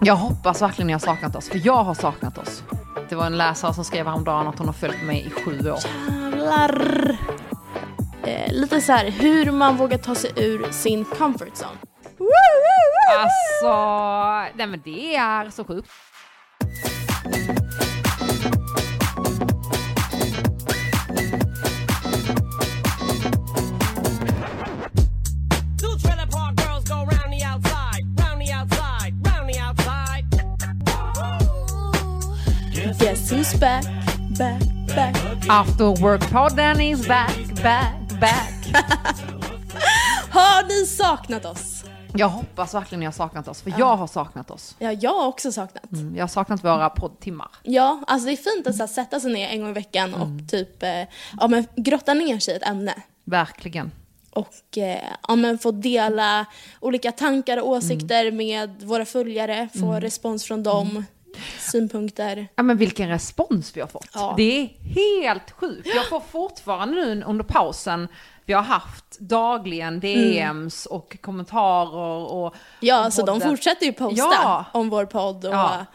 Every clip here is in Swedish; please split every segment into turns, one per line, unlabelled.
Jag hoppas verkligen ni har saknat oss, för jag har saknat oss. Det var en läsare som skrev häromdagen att hon har följt mig i sju år.
Jävlar. Eh, lite så här hur man vågar ta sig ur sin comfort zone.
Alltså, nej men det är så sjukt. After work-podden is back, back, back.
Har ni saknat oss?
Jag hoppas verkligen ni har saknat oss, för jag har saknat oss.
Ja, jag har också saknat.
Jag har saknat våra poddtimmar.
Ja, alltså det är fint att så här, sätta sig ner en gång i veckan och typ eh, ja, men grotta ner sig i ett ämne.
Verkligen.
Och eh, ja, men få dela olika tankar och åsikter med våra följare, få respons från dem, synpunkter.
Ja men vilken respons vi har fått.
Ja.
Det är helt sjukt. Jag får fortfarande nu under pausen, vi har haft dagligen DMs och kommentarer och
Ja,
om
så de
podden.
fortsätter ju posta
Ja.
om vår podd. Och,
Ja.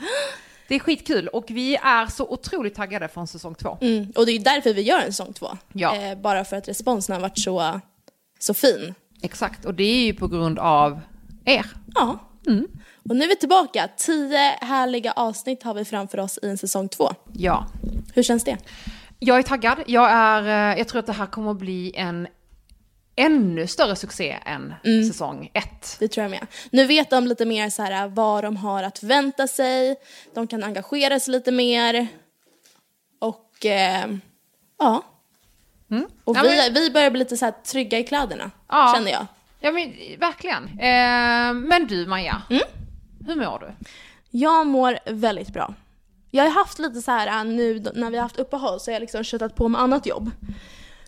Det är skitkul och vi är så otroligt taggade från säsong två.
mm, och det är därför vi gör en säsong två.
Ja.
Eh, bara för att responsen har varit så, så fin.
Exakt, och det är ju på grund av er.
Ja. Och nu är vi tillbaka. Tio härliga avsnitt har vi framför oss i en säsong två.
Ja.
Hur känns det?
Jag är taggad. Jag, är, eh, jag tror att det här kommer att bli en ännu större succé än säsong ett.
Det tror jag med. Nu vet de lite mer så här, vad de har att vänta sig. De kan engagera sig lite mer. Och eh, ja. Och
Ja,
vi,
men-
vi börjar bli lite så här trygga i kläderna,
Ja.
känner jag.
Ja men verkligen. Eh, men du Maja, hur mår du?
Jag mår väldigt bra. Jag har haft lite så här äh, nu när vi har haft uppehåll så har jag liksom köttat på med annat jobb.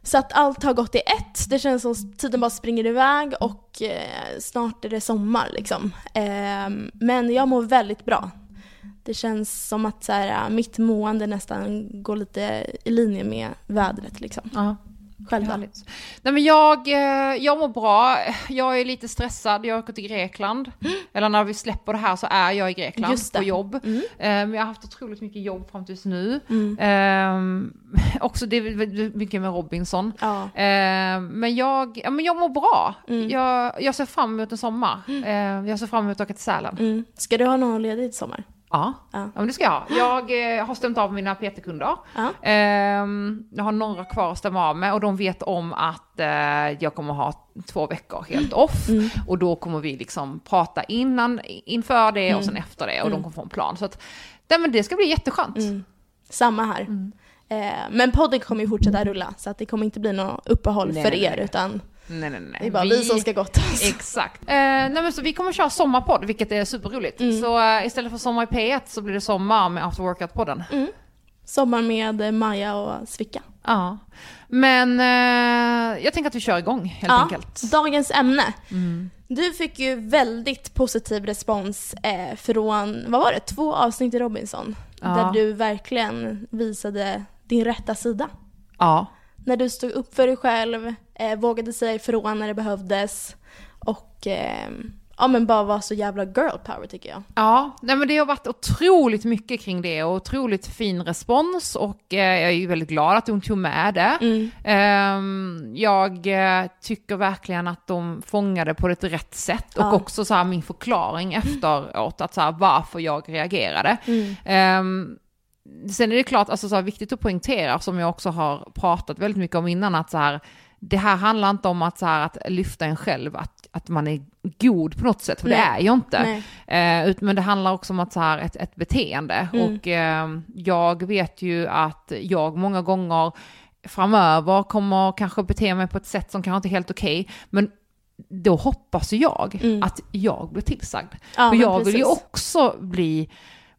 Så att allt har gått i ett. Det känns som tiden bara springer iväg och eh, snart är det sommar liksom. Ehm, men jag mår väldigt bra. Det känns som att så här, äh, mitt mående nästan går lite i linje med vädret liksom.
Ja. Härligt. Nej men jag, eh, jag mår bra, jag är lite stressad, jag åker till Grekland. Eller när vi släpper det här så är jag i Grekland på jobb. Eh, Men jag har haft otroligt mycket jobb fram tills nu. Eh, också det är mycket med Robinson.
Ja.
Eh, men, jag, ja, men jag mår bra. Jag, jag ser fram emot en sommar. Eh, jag ser fram emot att åka till Sälen.
Mm. Ska du ha någon ledigt i sommar?
Ja.
Ja.
men det ska jag ha. Jag eh, har stämt av mina PT-kunder.
Ja.
Ehm, jag har några kvar att stämma av med och de vet om att eh, jag kommer ha två veckor helt off.
Mm.
Och då kommer vi liksom prata innan, inför det
Mm.
och sen efter det och de kommer få en plan. Så att, nej, men det ska bli jätteskönt.
Mm. Samma här. Eh, men podden kommer ju fortsätta rulla så att det kommer inte bli något uppehåll
Nej,
för er
nej.
utan
Nej, nej, nej.
det är bara vi, som ska gottas.
Exakt. Eh, nej, men så vi kommer köra sommarpodd, vilket är superroligt.
Mm.
Så eh, istället för sommar i P1 så blir det sommar med After Workout-podden.
Sommar med eh, Maja och Svicka.
Ja. Men eh, jag tänker att vi kör igång helt enkelt.
dagens ämne. Du fick ju väldigt positiv respons eh, från, vad var det, två avsnitt i Robinson.
Ja.
Där du verkligen visade din rätta sida.
Ja.
När du stod upp för dig själv, eh, vågade säga ifrån när det behövdes och eh, ja men bara var så jävla girl power tycker jag.
Ja, nej men det har varit otroligt mycket kring det och otroligt fin respons och eh, jag är ju väldigt glad att de tog med det. Ehm, jag eh, tycker verkligen att de fångade på ett rätt sätt och
Ja.
också så här min förklaring efteråt, att så här, varför jag reagerade. Ehm, sen är det klart, alltså så här, viktigt att poängtera, som jag också har pratat väldigt mycket om innan, att så här, det här handlar inte om att, så här, att lyfta en själv, att, att man är god på något sätt, för det
Nej.
är jag inte. Eh, men det handlar också om att så här, ett, ett beteende.
Mm.
Och eh, jag vet ju att jag många gånger framöver kommer kanske bete mig på ett sätt som kanske inte är helt okej, men då hoppas jag att jag blir tillsagd.
Mm. Ja,
och jag vill ju också bli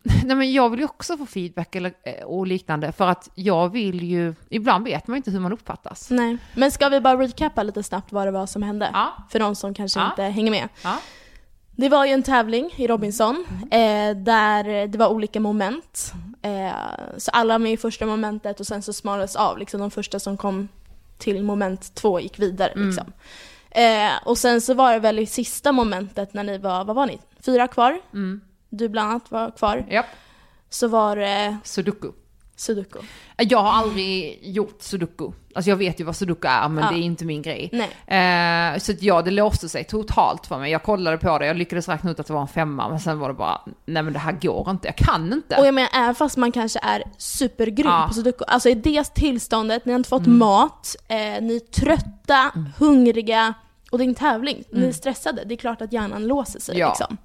Nej men jag vill ju också få feedback eller, eh, och liknande för att jag vill ju, ibland vet man ju inte hur man uppfattas.
Nej. Men ska vi bara recappa lite snabbt vad det var som hände?
Ja.
För de som kanske
Ja.
inte hänger med.
Ja.
Det var ju en tävling i Robinson eh, där det var olika moment. Eh, så alla med i första momentet och sen så smalades av. Liksom de första som kom till moment två gick vidare. Liksom. Eh, och sen så var det väl i sista momentet när ni var, vad var ni? Fyra kvar? Du bland annat var kvar,
Japp,
så var det
sudoku.
sudoku.
Jag har aldrig gjort sudoku. Alltså jag vet ju vad sudoku är men
Ja.
det är inte min grej. Eh, så ja, det låste sig totalt för mig. Jag kollade på det, jag lyckades räkna ut att det var en femma men sen var det bara, nej men det här går inte, jag kan inte.
Och jag menar, även fast man kanske är supergrym
Ja.
på sudoku, alltså i det tillståndet, ni har inte fått mat, eh, ni är trötta, hungriga och det är en tävling, ni är stressade, det är klart att hjärnan låser sig
Ja.
liksom.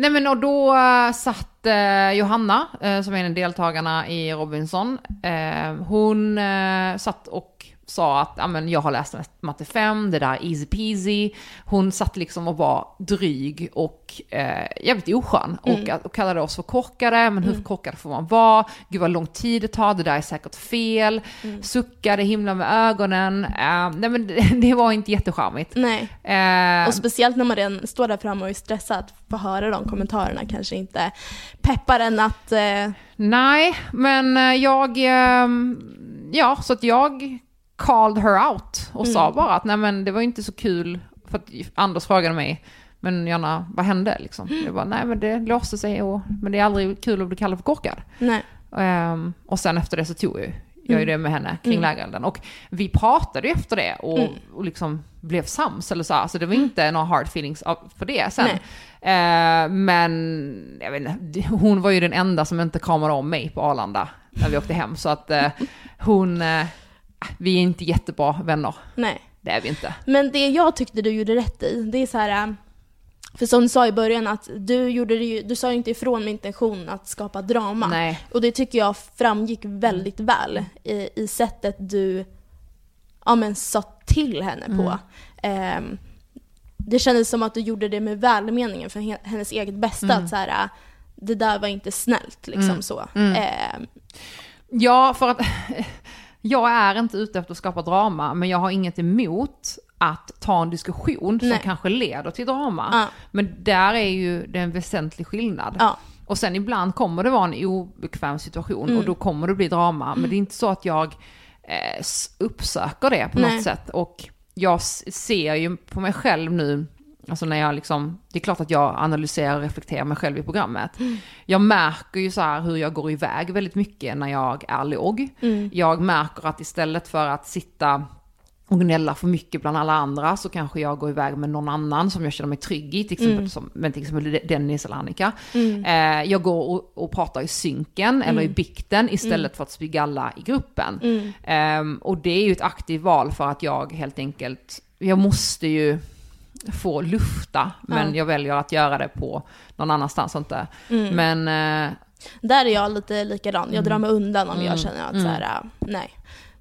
Nej men och då eh, satt eh, Johanna, eh, som är en av deltagarna i Robinson, eh, hon eh, satt och sa att "Ja, men jag har läst matte 5, det där är easy peasy. Hon satt liksom och var dryg och eh, jävligt oskön och, och kallade oss för korkade, men hur korkad får man vara? Gud vad lång tid det tar, det där är säkert fel. Suckade, himla med ögonen. Eh, nej men det, det var inte jättecharmigt.
Nej.
Eh,
Och speciellt när man redan står där framme och är stressad, få höra de kommentarerna kanske inte peppar en att... Eh,
Nej, men eh, jag, ehm, ja, så att jag called her out och sa bara att nej men det var inte så kul, för att Anders frågade mig, men Jonna, vad hände liksom? Jag bara, nej men det låste sig och, men det är aldrig kul att bli kallad för korkad.
nej.
Ehm, och sen efter det så tog jag ju jag ju det med henne kring lägerelden. Och vi pratade ju efter det och, och liksom blev sams eller så. Alltså det var inte några hard feelings för det sen. Eh, men jag vet inte, hon var ju den enda som inte kramade om mig på Arlanda när vi åkte hem. Så att eh, hon, eh, vi är inte jättebra vänner.
nej.
Det är vi inte.
Men det jag tyckte du gjorde rätt i, det är så här... äh, För som du sa i början, att du, gjorde ju, du sa ju inte ifrån med intention att skapa drama.
Nej.
Och det tycker jag framgick väldigt väl i, i sättet du ja, men, sa till henne på.
Mm.
Ehm, det kändes som att du gjorde det med välmeningen för he- hennes eget bästa.
Mm.
Att så här, äh, det där var inte snällt liksom så. Ehm,
Ja, för att jag är inte ute efter att skapa drama, men jag har inget emot att ta en diskussion som
Nej.
kanske leder till drama.
Ja.
Men där är ju det en väsentlig skillnad.
ja.
Och sen ibland kommer det vara en obekväm situation
Mm.
och då kommer det bli drama. Men det är inte så att jag eh, uppsöker det på
Nej.
något sätt. Och jag ser ju på mig själv nu, alltså när jag liksom, det är klart att jag analyserar och reflekterar mig själv i programmet. Jag märker ju så här hur jag går iväg väldigt mycket när jag är låg. Jag märker att istället för att sitta och gnälla för mycket bland alla andra så kanske jag går iväg med någon annan som jag känner mig trygg i, till exempel, som, men till exempel Dennis eller Annika. Eh, jag går och, och pratar i synken eller i bikten istället för att spy galla i gruppen. Ehm, och det är ju ett aktivt val för att jag helt enkelt, jag måste ju få lufta, men
Ja.
jag väljer att göra det på någon annanstans inte. Men eh,
Där är jag lite likadan. Jag drar mig undan om jag känner att så här, äh, nej.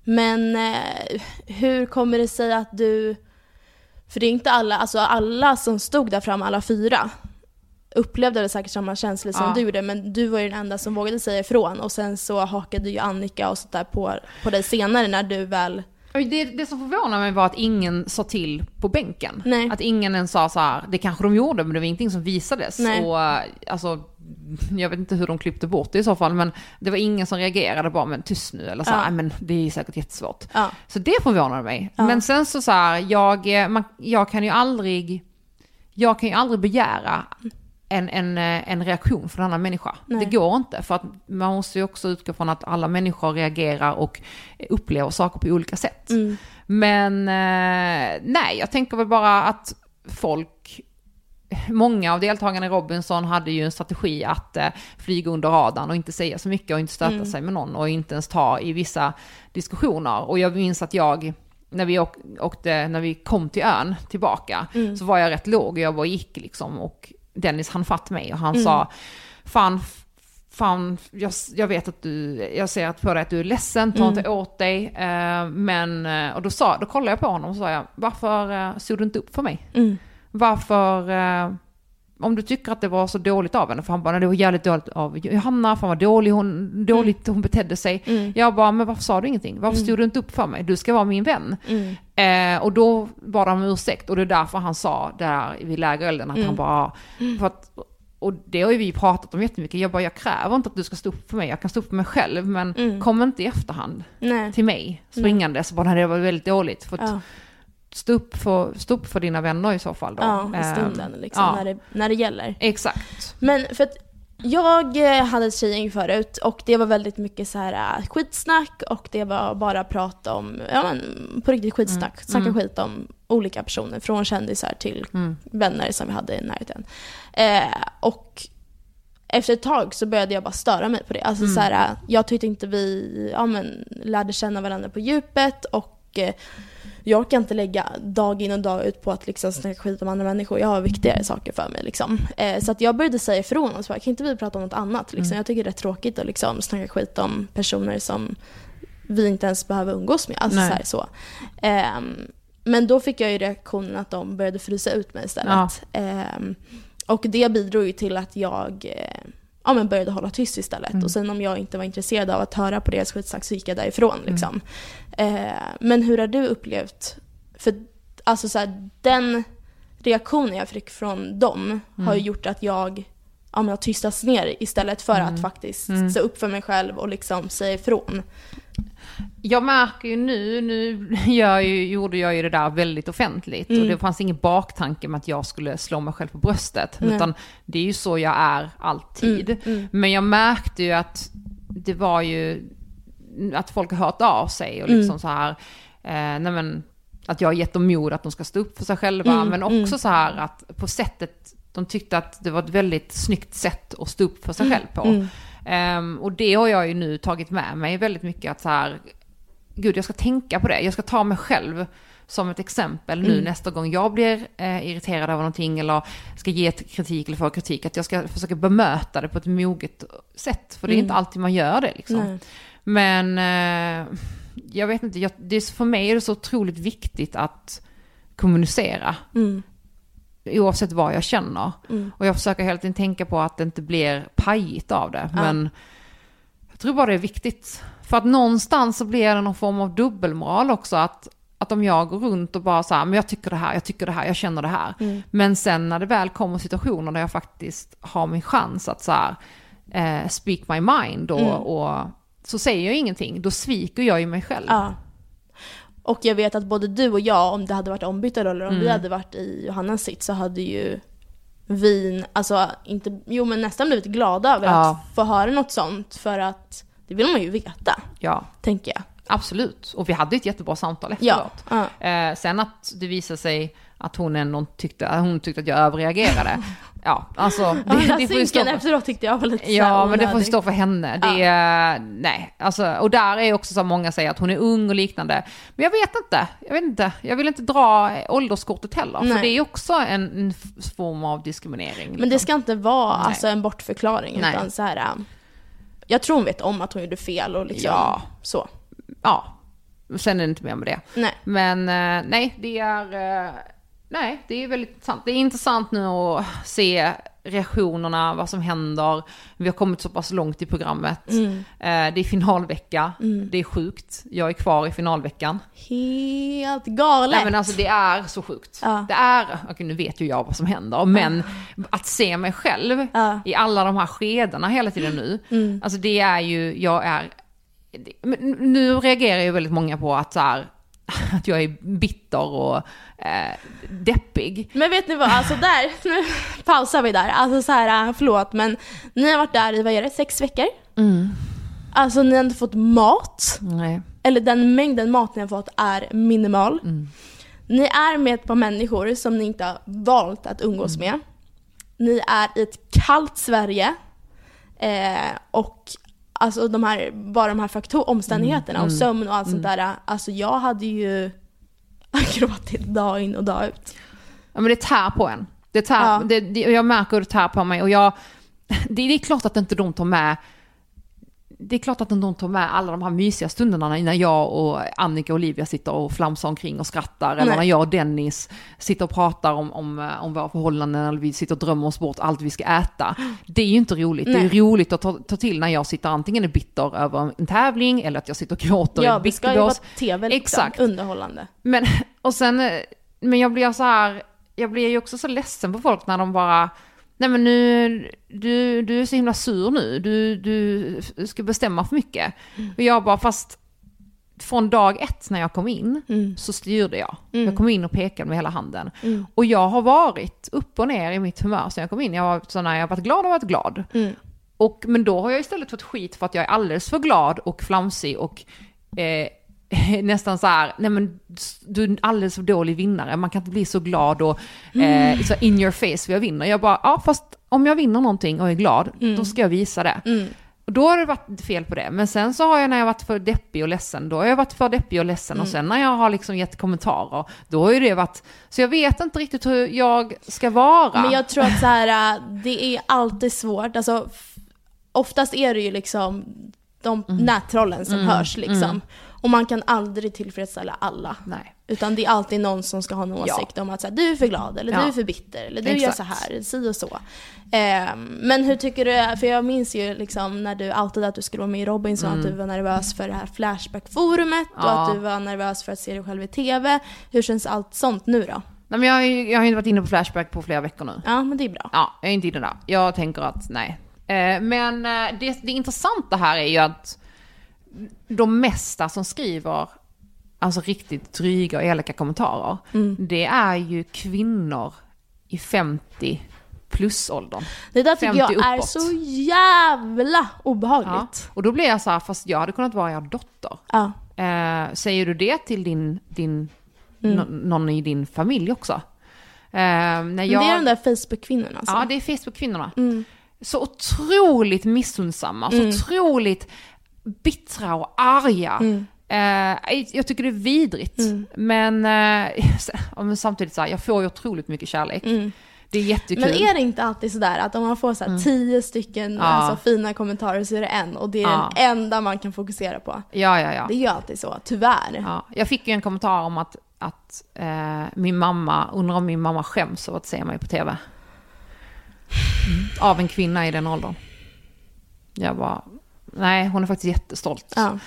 Men eh, hur kommer det sig att du, för det är inte alla, alltså alla som stod där framme, alla fyra, upplevde väl säkert samma känslor som
Ja.
du gjorde, men du var ju den enda som vågade säga ifrån och sen så hakade ju Annika och sånt där på, på dig senare när du väl,
Det, det som förvånade mig var att ingen sa till på bänken.
Nej.
Att ingen ens sa så här, det kanske de gjorde men det var ingenting som visades.
Nej.
Och eh, alltså, jag vet inte hur de klippte bort det i så fall, men det var ingen som reagerade bara, men tyst nu, eller så här,
Ja.
"Nej, men det är säkert jättesvårt.
ja,
Så det förvånade mig.
Ja.
Men sen så så här, jag, eh, man, jag kan ju aldrig, jag kan ju aldrig begära en, en, eh, en reaktion från en annan människa.
Nej.
Det går inte, för att man måste ju också utgå från att alla människor reagerar och upplever saker på olika sätt.
mm,
Men eh, nej, jag tänker väl bara att folk, många av deltagarna i Robinson hade ju en strategi att eh, flyga under radarn och inte säga så mycket och inte stöta
Mm.
sig med någon och inte ens ta i vissa diskussioner. Och jag minns att jag, när vi åk, åkte, när vi kom till ön tillbaka,
Mm.
så var jag rätt låg och jag bara gick liksom och Dennis han fatt mig och han
Mm.
sa, fan Fan, jag, jag vet att du, jag ser att på dig att du är ledsen, ta
Mm.
inte åt dig. Eh, men, eh, och då, sa, då kollade jag på honom och sa jag, varför eh, stod du inte upp för mig?
mm,
Varför, eh, om du tycker att det var så dåligt av henne, för han bara, "Nej, det var jävligt dåligt av Johanna, fan vad dålig hon, dåligt hon betedde sig.
mm,
Jag bara, men varför sa du ingenting? Varför stod du inte upp för mig? Du ska vara min vän. Eh, och då bad han om ursäkt och det är därför han sa där vid lägerelden att
Mm.
han bara, för att, och det har ju vi pratat om jättemycket, jag bara, jag kräver inte att du ska stå upp för mig, jag kan stå upp för mig själv, men
Mm.
kom inte i efterhand
nej,
till mig springande, så bara, "Nej, det var väldigt dåligt. För att
ja,
stå, upp för, stå upp för dina vänner i så fall då.
ja, i
Eh,
stunden liksom,
ja.
när, det, när det gäller.
Exakt.
Men för att Jag eh, hade ett tjejgäng förut och det var väldigt mycket så här eh, skitsnack och det var bara prat om, ja men på riktigt skitsnack.
Mm.
Snacka
Mm.
skit om olika personer, från kändisar till
Mm.
vänner som vi hade i närheten. Eh, och efter ett tag så började jag bara störa mig på det. Alltså
Mm.
så här, jag tyckte inte vi ja, men, lärde känna varandra på djupet och eh, jag kan inte lägga dag in och dag ut på att liksom snacka skit om andra människor. Jag har viktigare saker för mig. Liksom. Eh, så att jag började säga ifrån och så bara, kan inte vi prata om något annat? Liksom?
Mm.
Jag tycker det är tråkigt att liksom snacka skit om personer som vi inte ens behöver umgås med. Alltså, så
Nej.
här, så. Ehm, men då fick jag ju reaktionen att de började frysa ut mig istället. Ehm, och det bidrog ju till att jag eh, ja, men började hålla tyst istället.
Mm.
Och sen om jag inte var intresserad av att höra på deras skitsnack så gick jag därifrån.
Mm.
Liksom. Eh, men hur har du upplevt, för alltså så här, den reaktionen jag fick från dem har ju gjort att jag ja, men har tystats ner istället för att faktiskt
Mm.
stå upp för mig själv och liksom säga ifrån.
Jag märker ju nu, nu gör ju, gjorde jag ju det där väldigt offentligt
Mm.
och det fanns ingen baktanke med att jag skulle slå mig själv på bröstet.
Nej.
Utan det är ju så jag är alltid.
Mm, mm.
Men jag märkte ju att det var ju att folk har hört av sig och
Mm.
liksom så här, eh, nej men, att jag har gett dem mod att de ska stå upp för sig själva.
Mm,
men också
mm.
så här att på sättet, de tyckte att det var ett väldigt snyggt sätt att stå upp för sig själv på. Ehm, och det har jag ju nu tagit med mig väldigt mycket att så här, gud jag ska tänka på det, jag ska ta mig själv som ett exempel nu
Mm.
nästa gång jag blir eh, irriterad över någonting eller ska ge kritik eller få kritik, att jag ska försöka bemöta det på ett moget sätt. För det är
Mm.
inte alltid man gör det liksom.
Nej.
Men eh, jag vet inte, jag, det är, för mig är det så otroligt viktigt att kommunicera.
Mm.
Oavsett vad jag känner.
Mm.
Och jag försöker hela tiden tänka på att det inte blir pajigt av det.
Ja.
Men jag tror bara det är viktigt. För att någonstans så blir det någon form av dubbelmoral också. Att, att om jag går runt och bara så här, men jag tycker det här, jag tycker det här, jag känner det här.
Mm.
Men sen när det väl kommer situationer där jag faktiskt har min chans att så här, eh, speak my mind och,
Mm.
och så säger jag ingenting. Då sviker jag ju mig själv.
Ja. Och jag vet att både du och jag, om det hade varit ombytta roller, om vi
Mm.
hade varit i Johannas sitt så hade ju vi, alltså inte, jo men nästan blivit glada över
Ja.
att få höra något sånt för att det vill man ju veta,
Ja,
tänker jag.
absolut. Och vi hade ett jättebra samtal efteråt.
ja.
Eh, sen att det visade sig att hon ändå tyckte, hon tyckte att jag överreagerade. Ja, alltså
Ja,
det,
den här
det får ju stå för,
efteråt tyckte jag var lite
Ja, men det får stå för henne. Det är, nej, alltså, och där är också så många säger att hon är ung och liknande. Men jag vet inte, jag vet inte, jag vill inte dra ålderskortet heller. För
Nej.
det är också en, en form av diskriminering.
Men det
liksom.
ska inte vara
Nej.
alltså, en bortförklaring
Nej.
utan så här. äh, Jag tror hon vet om att hon gjorde fel och liksom
Ja.
så.
Ja, sen är det inte mer med det.
Nej.
Men eh, nej, det är, eh, nej, det är väldigt intressant. Det är intressant nu att se reaktionerna, vad som händer. Vi har kommit så pass långt i programmet.
Mm.
Eh, det är finalvecka. Det är sjukt. Jag är kvar i finalveckan.
Helt galet.
Nej men alltså det är så sjukt.
Ja.
Det är, okej nu vet ju jag vad som händer, men att se mig själv
Ja.
i alla de här skedena hela tiden nu,
Mm.
alltså det är ju, jag är, nu reagerar ju väldigt många på att så här, att jag är bitter och eh, deppig.
Men vet ni vad, alltså där, nu pausar vi där. Alltså så här, äh, förlåt men ni har varit där i, vad är det, sex veckor? Alltså ni har inte fått mat.
Nej.
Eller den mängden mat ni har fått är minimal.
Mm.
Ni är med ett par människor som ni inte har valt att umgås
Mm.
med. Ni är i ett kallt Sverige. Eh, och alltså de här, bara de här faktor, omständigheterna och
Mm.
sömn och allt sånt där. Alltså jag hade ju gråtit dag in och dag ut.
Ja men det tär på en. Det tär,
Ja.
det, det, jag märker hur det tär på mig och jag, det, det är klart att inte de tar med det är klart att de tar med alla de här mysiga stunderna när jag och Annika och Olivia sitter och flamsar omkring och skrattar. Eller
Nej.
när jag och Dennis sitter och pratar om, om, eh, om våra förhållanden eller vi sitter och drömmer oss bort allt vi ska äta. Det är ju inte roligt. Det är
Nej.
roligt att ta, ta till när jag sitter antingen är bitter över en tävling eller att jag sitter och gråter
Ja,
i
det ska ju vara tv liksom,
Exakt.
underhållande.
Men, och sen, eh, men jag blir så här, jag blir ju också så ledsen på folk när de bara, nej men nu, du, du är så himla sur nu, du, du ska bestämma för mycket. Och jag bara, fast från dag ett när jag kom in
Mm.
så styrde jag.
Mm.
Jag kom in och pekade med hela handen.
Mm.
Och jag har varit upp och ner i mitt humör sen jag kom in. Jag har, så när jag har varit glad har jag varit glad.
Mm.
och, men då har jag istället fått skit för att jag är alldeles för glad och flamsig och eh, nästan så här, nej men du är en alldeles för dålig vinnare, man kan inte bli så glad och eh, så in your face för jag vinner. Jag bara, ja fast om jag vinner någonting och är glad, då ska jag visa det. Och då har det varit fel på det. Men sen så har jag när jag varit för deppig och ledsen, då har jag varit för deppig och ledsen. Och sen när jag har liksom gett kommentarer, då har ju det varit... Så jag vet inte riktigt hur jag ska vara.
Men jag tror att så här, äh, det är alltid svårt. Alltså, oftast är det ju liksom de
Mm.
nättrollen som hörs liksom. Och man kan aldrig tillfredsställa alla.
Nej.
Utan det är alltid någon som ska ha en
Ja.
åsikt om att så här, du är för glad, eller
Ja.
du är för bitter, eller du gör
Exakt.
så här, si och så. Ehm, men hur tycker du, för jag minns ju liksom när du outade att du skulle vara med i Robinson, att du var nervös för det här Flashback-forumet och
Mm. Ja.
att du var nervös för att se dig själv i TV. Hur känns allt sånt nu då?
Nej men jag, har ju- jag har ju inte varit inne på Flashback på flera veckor nu.
Ja, men det är bra.
Ja, jag är inte inne där. Jag tänker att nej. Eh, men eh, det, det intressanta här är ju att de mesta som skriver alltså riktigt dryga och elaka kommentarer, det är ju kvinnor i 50 plus-åldern.
Det där tycker
50
jag är
uppåt.
så jävla
Ja.
obehagligt.
Och då blir jag så här, fast jag hade kunnat vara er dotter.
Ja.
Eh, säger du det till din, din nå- någon i din familj också? Eh, när jag,
det är de där Facebook-kvinnorna alltså.
Ja, det är Facebook-kvinnorna. Så otroligt missunnsamma, så otroligt bittra och arga. Eh, jag tycker det är vidrigt. Men, eh, men samtidigt så här, jag får ju otroligt mycket kärlek. Det är jättekul.
Men är det inte alltid sådär att om man får så här tio stycken
Ja.
alltså, fina kommentarer så är det en och det är
Ja.
den enda man kan fokusera på.
Ja, ja, ja.
Det är ju alltid så, tyvärr.
ja. Jag fick ju en kommentar om att, att eh, min mamma, undrar om min mamma skäms av att se mig på tv. Av en kvinna i den åldern. Jag bara, nej hon är faktiskt jättestolt.
Ja.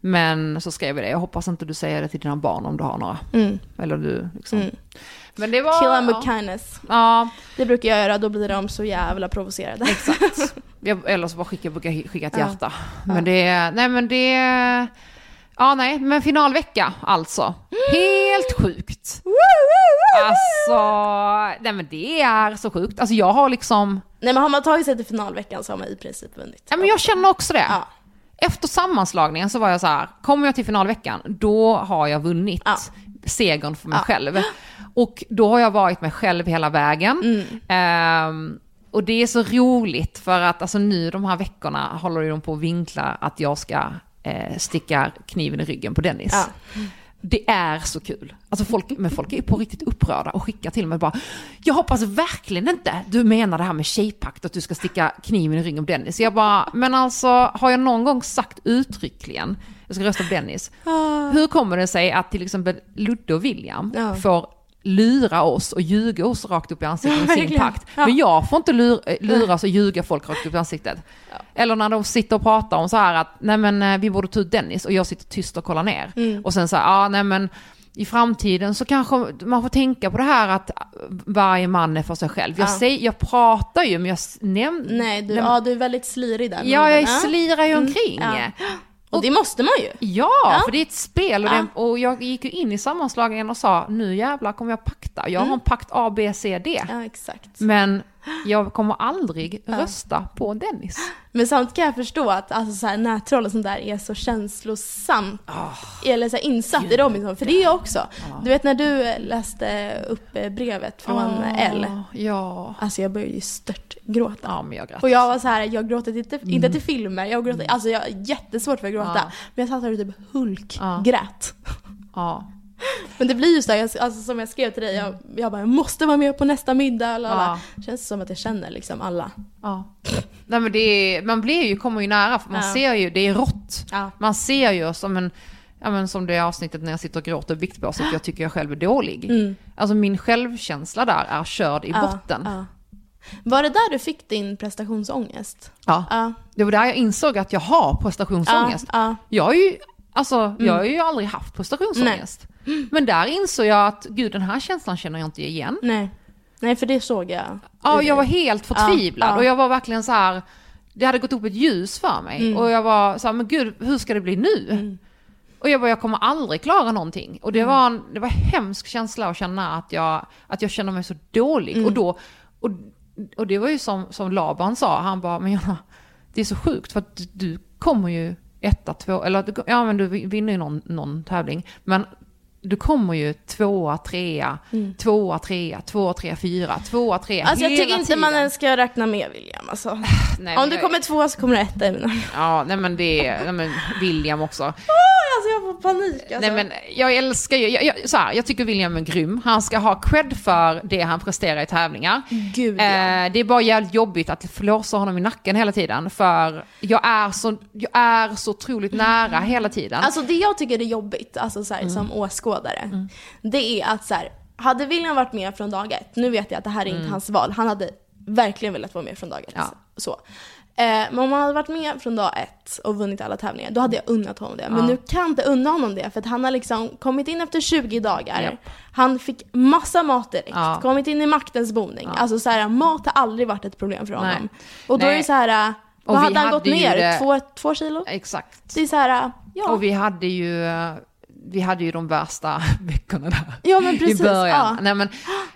Men så skrev jag det, jag hoppas inte du säger det till dina barn om du har några.
Mm.
Eller du liksom.
Mm.
Men det var...
Kill them with
ja.
kindness.
ja,
Det brukar jag göra, då blir de så jävla provocerade.
exakt. jag, eller så bara skicka, jag brukar skicka ett
Ja.
hjärta. Men det, nej men det... Ja nej, men finalvecka alltså. Helt sjukt. Alltså, nej men det är så sjukt. Alltså jag har liksom...
Nej men har man tagit sig till finalveckan så har man i princip vunnit.
Ja men jag känner också det.
Ja.
Efter sammanslagningen så var jag så här, kommer jag till finalveckan, då har jag vunnit
Ja.
segern för mig
Ja.
själv. Och då har jag varit mig själv hela vägen.
Mm.
Ehm, och det är så roligt för att alltså nu de här veckorna håller de på att vinkla att jag ska eh, sticka kniven i ryggen på Dennis.
Ja.
Det är så kul. Alltså folk, men folk är ju på riktigt upprörda och skickar till mig bara Jag hoppas verkligen inte du menar det här med tjejpakt att du ska sticka kniven i ryggen på Dennis. Jag bara, men alltså har jag någon gång sagt uttryckligen jag ska rösta på Dennis. Hur kommer det sig att till exempel Ludde och William
Ja.
får lura oss och ljuga oss rakt upp i ansiktet med sin
Verkligen.
pakt.
Ja.
Men jag får inte lura, eh, luras och ljuga folk rakt upp i ansiktet. Eller när de sitter och pratar om så här att nej men eh, vi borde ta ut Dennis och jag sitter tyst och kollar ner.
Mm.
Och sen så här, ja nej men i framtiden så kanske man får tänka på det här att varje man är för sig själv. Jag,
Ja.
säger, jag pratar ju men jag s- näm-
Nej, du,
näm-
ja, du är väldigt slirig där.
Ja, jag slirar ju
Mm,
omkring.
ja. Och det måste man ju.
Ja,
Ja.
för det är ett spel och, det, och jag gick ju in i sammanslagningen och sa nu jävlar kommer jag pakta. Jag har en pakt A, B, C, D.
Mm. Ja, exakt.
Men jag kommer aldrig rösta på Dennis.
Men samtidigt kan jag förstå att alltså, så här, nättroll och sånt där är så känslosamt. Eller så här, insatt i Robinson, för det är jag också. Du vet när du läste upp eh, brevet från L.
Ja.
Alltså jag började ju stört gråta.
Ja, men jag grät.
Och jag var så här, jag gråter inte, inte till filmer, jag gråter, alltså jag har jättesvårt för att gråta. Men jag satt här och typ hulk,
Ja.
Men det blir ju så här, alltså som jag skrev till dig, jag, jag bara jag måste vara med på nästa middag. Eller
Ja.
Känns som att jag känner liksom alla.
ja. Nej men det är, man blir ju, kommer ju nära för man
Ja.
ser ju, det är rått.
Ja.
Man ser ju som en, ja men som det avsnittet när jag sitter och gråter i viktbåset, jag tycker jag själv är dålig.
Mm.
Alltså min självkänsla där är körd i
Ja,
botten.
ja. Var det där du fick din prestationsångest?
Ja.
Ja.
Det var där jag insåg att jag har prestationsångest.
Ja, ja.
Jag har ju, alltså, jag har ju aldrig haft prestationsångest. Men där insåg jag att gud den här känslan känner jag inte igen.
Nej. Nej, för det såg jag.
Ja, jag var helt förtvivlad
Ja, ja.
och jag var verkligen så här, det hade gått upp ett ljus för mig
Mm.
och jag var så här, men gud hur ska det bli nu? Och jag bara, jag kommer aldrig klara någonting. Och
Mm.
det var en, det var en hemsk känsla att känna att jag, att jag känner mig så dålig.
Mm.
Och då, och, och det var ju som, som Laban sa, han bara, men Jonna, det är så sjukt för att du, kommer ju etta, två, eller ja men du vinner ju någon, någon tävling. Men du kommer ju tvåa, trea, tvåa, trea, tvåa, trea, fyra, tvåa, trea
Alltså jag tycker inte
tiden.
man ens ska räkna med William alltså.
Nej,
Om du
jag-
kommer tvåa så kommer du etta i mina.
Ja, nej men det är, nej men William också.
Alltså jag får panik alltså.
Nej men jag älskar ju, jag, jag, så här, jag tycker William är grym. Han ska ha cred för det han presterar i tävlingar.
Gud ja.
Eh, det är bara jävligt jobbigt att flåsa honom i nacken hela tiden. För jag är så, jag är så otroligt nära hela tiden.
Alltså det jag tycker är jobbigt, alltså så här,
Mm.
som åskådare, det är att så här, hade William varit med från dag ett, nu vet jag att det här är inte hans val, han hade verkligen velat vara med från dag ett.
Mm. Ja.
Så. Eh, men om han hade varit med från dag ett och vunnit alla tävlingar, då hade jag unnat honom det. Men
Ja.
nu kan jag inte unna honom det, för att han har liksom kommit in efter 20 dagar,
Japp.
han fick massa mat direkt,
Ja.
kommit in i maktens boning. Alltså så här, mat har aldrig varit ett problem för honom.
Nej.
Och då
Nej.
är det så här, eh, vad hade han
hade
gått ner?
det-
Två, två kilo?
Exakt.
Det är så här, ja.
Och vi hade ju, vi hade ju de värsta veckorna där.
Ja, men precis,
I början.
ja.
Nej men,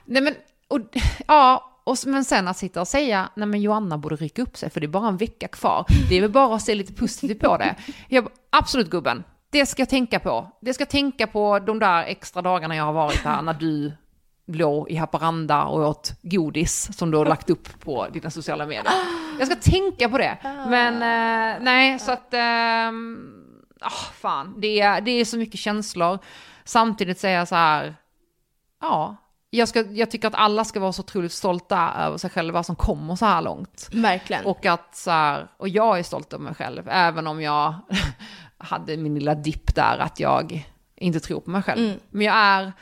nej men, och, ja. Och, men sen att sitta och säga, nej men Joanna borde rycka upp sig för det är bara en vecka kvar. Det är väl bara att se lite positivt på det. Jag, absolut gubben, det ska jag tänka på. Det ska jag tänka på de där extra dagarna jag har varit här när du låg i Haparanda och åt godis som du har lagt upp på dina sociala medier. Jag ska tänka på det. Men eh, nej, så att... ehm, ah, fan, det är, det är så mycket känslor. Samtidigt säger jag så här, ja, jag, ska, jag tycker att alla ska vara så otroligt stolta över sig själva som kommer så här långt.
Verkligen.
Och att så här, och jag är stolt över mig själv, även om jag hade min lilla dipp där att jag inte tror på mig själv.
Mm.
Men jag är,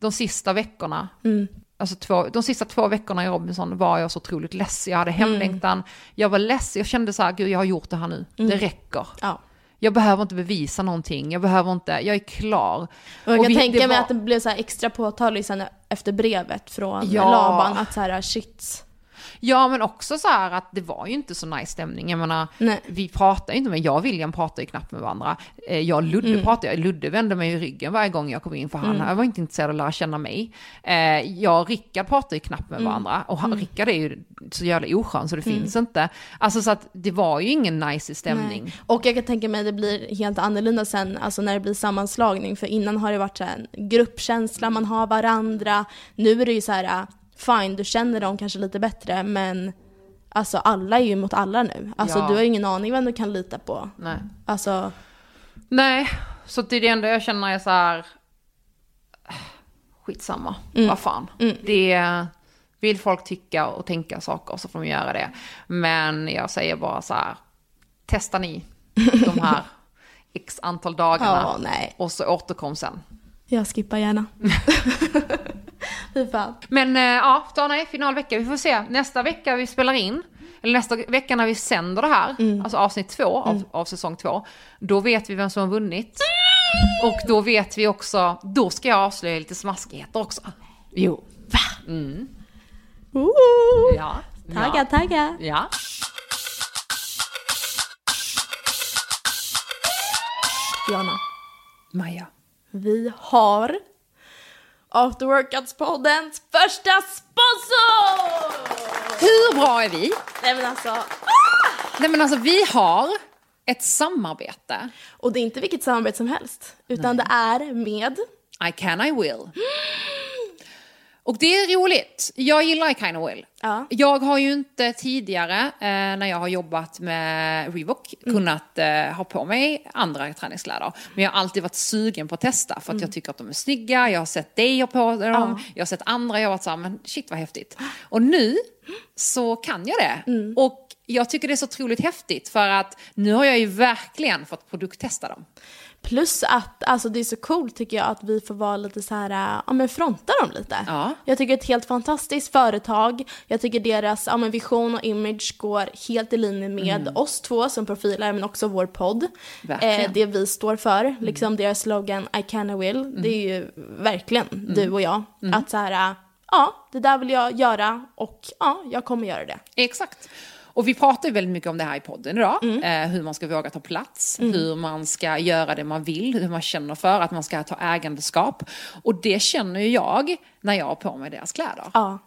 de sista veckorna,
Mm.
alltså två, de sista två veckorna i Robinson var jag så otroligt less. Jag hade hemlängtan, jag var less, jag kände så här, gud jag har gjort det här nu, det räcker.
Ja.
Jag behöver inte bevisa någonting, jag behöver inte, jag är klar.
Och jag
Och
kan
vi-
tänka mig
var-
att det blev så extra påtagligt sen efter brevet från
Ja.
Laban att så här shit.
Ja men också så här att det var ju inte så nice stämning. Jag menar,
Nej.
vi pratar ju inte med, jag och William pratar ju knappt med varandra. Eh, Jag och Ludde
Mm.
pratar, Ludde vände mig i ryggen varje gång jag kom in för han var inte intresserad av att lära känna mig. Eh, Jag och Rickard pratar ju knappt
Mm.
med varandra och han, Rickard är ju så jävla oskön så det finns inte. Alltså så att det var ju ingen nice stämning.
Nej. Och jag kan tänka mig att det blir helt annorlunda sen, alltså när det blir sammanslagning. För innan har det varit så här en gruppkänsla, man har varandra. Nu är det ju så här, fine, du känner dem kanske lite bättre, men alltså alla är ju mot alla nu. Alltså
Ja.
du har ju ingen aning vem du kan lita på.
Nej.
Alltså,
Nej, så det är det enda jag känner är så här. Skitsamma,
Mm.
vad fan. Det vill folk tycka och tänka saker så får de göra det. Men jag säger bara så här. Testa ni de här x antal dagarna.
nej.
Och så återkom sen.
Jag skippar gärna. Fy fan.
Men eh, ja, ta nej, finalvecka. Vi får se. Nästa vecka vi spelar in, eller nästa vecka när vi sänder det här, alltså avsnitt två av, av säsong två, då vet vi vem som har vunnit. Och då vet vi också, då ska jag avslöja lite smaskigheter också. Jo.
Ooh.
Ja.
Tagga, tagga.
Ja.
Jana,
Maja.
vi har After Workouts-poddens första sponsor!
Hur bra är vi?
Nej men alltså,
Nej men alltså vi har ett samarbete.
och det är inte vilket samarbete som helst, utan det är med
I can, I will. Och det är roligt. Jag gillar I can, I will.
Ja.
Jag har ju inte tidigare, eh, när jag har jobbat med Reebok, kunnat eh, ha på mig andra träningskläder. Men jag har alltid varit sugen på att testa, för att jag tycker att de är snygga, jag har sett dig ha på dem,
Ja.
jag har sett andra, jag har varit så här, men shit vad häftigt. Och nu så kan jag det. Och jag tycker det är så otroligt häftigt, för att nu har jag ju verkligen fått produkttesta dem.
Plus att alltså det är så coolt tycker jag att vi får vara lite så här, äh, ja men fronta dem lite.
Ja.
Jag tycker det är ett helt fantastiskt företag. Jag tycker deras ja, men vision och image går helt i linje med oss två som profiler men också vår podd. Eh, det vi står för, liksom deras slogan I can I will. Det är ju verkligen du och jag. Att så här, äh, ja det där vill jag göra och ja, jag kommer göra det.
Exakt. Och vi pratar ju väldigt mycket om det här i podden idag. Eh, hur man ska våga ta plats, hur man ska göra det man vill, hur man känner för att man ska ta ägandeskap. Och det känner ju jag när jag har på mig deras kläder.
Ja.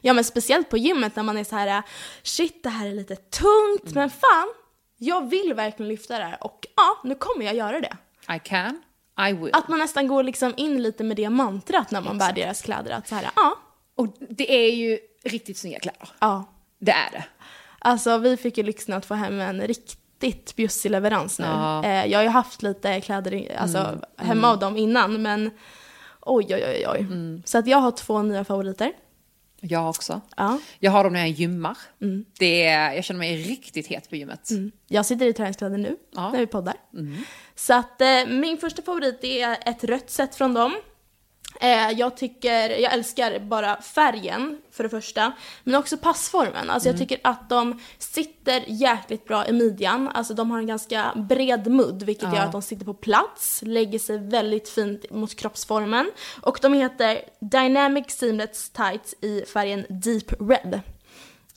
Ja men speciellt på gymmet när man är så här, shit det här är lite tungt, men fan, jag vill verkligen lyfta det här och ja, nu kommer jag göra det.
I can, I will.
Att man nästan går liksom in lite med det mantrat när man bär deras kläder, att så här, ja,
Och det är ju riktigt snygga kläder.
ja.
Det är det.
Alltså vi fick ju lyxen att få hem en riktigt bjussig leverans nu.
Ja.
Eh, jag har ju haft lite kläder alltså, hemma av dem innan men oj oj oj oj. Så att jag har två nya favoriter.
Jag också.
Ja.
Jag har dem när jag gymmar. Det är, jag känner mig riktigt het på gymmet.
Jag sitter i träningskläder nu
Ja.
när vi poddar. Så att eh, min första favorit är ett rött set från dem. Eh, jag tycker, jag älskar bara färgen för det första, men också passformen. Alltså jag tycker att de sitter jäkligt bra i midjan. Alltså de har en ganska bred mudd, vilket gör att de sitter på plats, lägger sig väldigt fint mot kroppsformen. Och de heter Dynamic Seamless Tights i färgen Deep Red.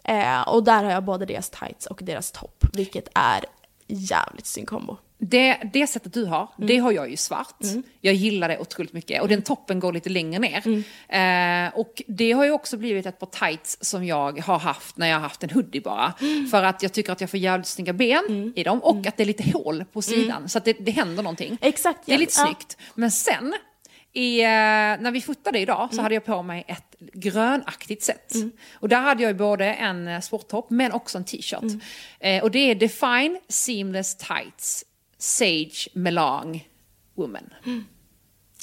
Eh, och där har jag både deras tights och deras topp, vilket är jävligt snygg kombo.
Det, det sättet du har, det har jag ju svart. Jag gillar det otroligt mycket. Och den toppen går lite längre ner. Eh, och det har ju också blivit ett par tights som jag har haft när jag har haft en hoodie bara. För att jag tycker att jag får jävligt snygga ben i dem. Och att det är lite hål på sidan. Så att det, det händer någonting.
Exakt,
Det är
ja.
lite
Ja.
snyggt. Men sen, i, eh, när vi fotade idag så hade jag på mig ett grönaktigt set. Och där hade jag ju både en eh, sporttopp men också en t-shirt. Eh, och det är Define Seamless Tights Sage Melange Woman.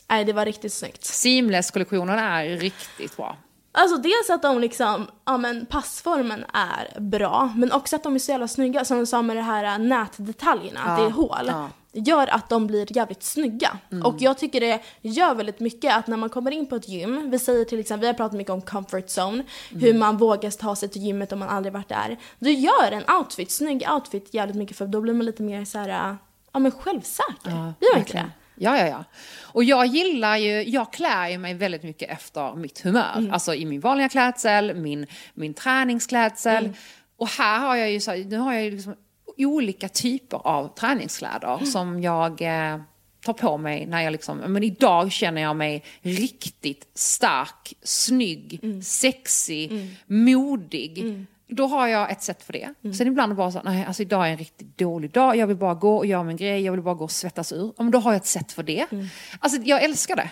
Nej, det var riktigt snyggt.
Seamless-kollektionen är riktigt bra.
Alltså dels att de liksom, ja men passformen är bra, men också att de är så jävla snygga, som du sa med det här äh, nätdetaljerna, att det är hål.
ja.
Gör att de blir jävligt snygga. Och jag tycker det gör väldigt mycket att när man kommer in på ett gym, vi säger till exempel, vi har pratat mycket om comfort zone, hur man vågar ta sig till gymmet om man aldrig varit där. Du gör en outfit, snygg outfit jävligt mycket för då blir man lite mer så här, äh, ja men självsäker. blir man inte det?
Ja, ja, ja. Och jag gillar ju, jag klär ju mig väldigt mycket efter mitt humör. Alltså i min vanliga klädsel, min, min träningsklädsel. Och här har jag ju, så, nu har jag ju liksom olika typer av träningskläder som jag eh, tar på mig när jag liksom, men idag känner jag mig riktigt stark, snygg, sexig, modig. Då har jag ett sätt för det. Sen ibland bara så, nej alltså idag är en riktigt dålig dag, jag vill bara gå och göra min grej, jag vill bara gå och svettas ur. Ja, men då har jag ett sätt för det. Alltså jag älskar det.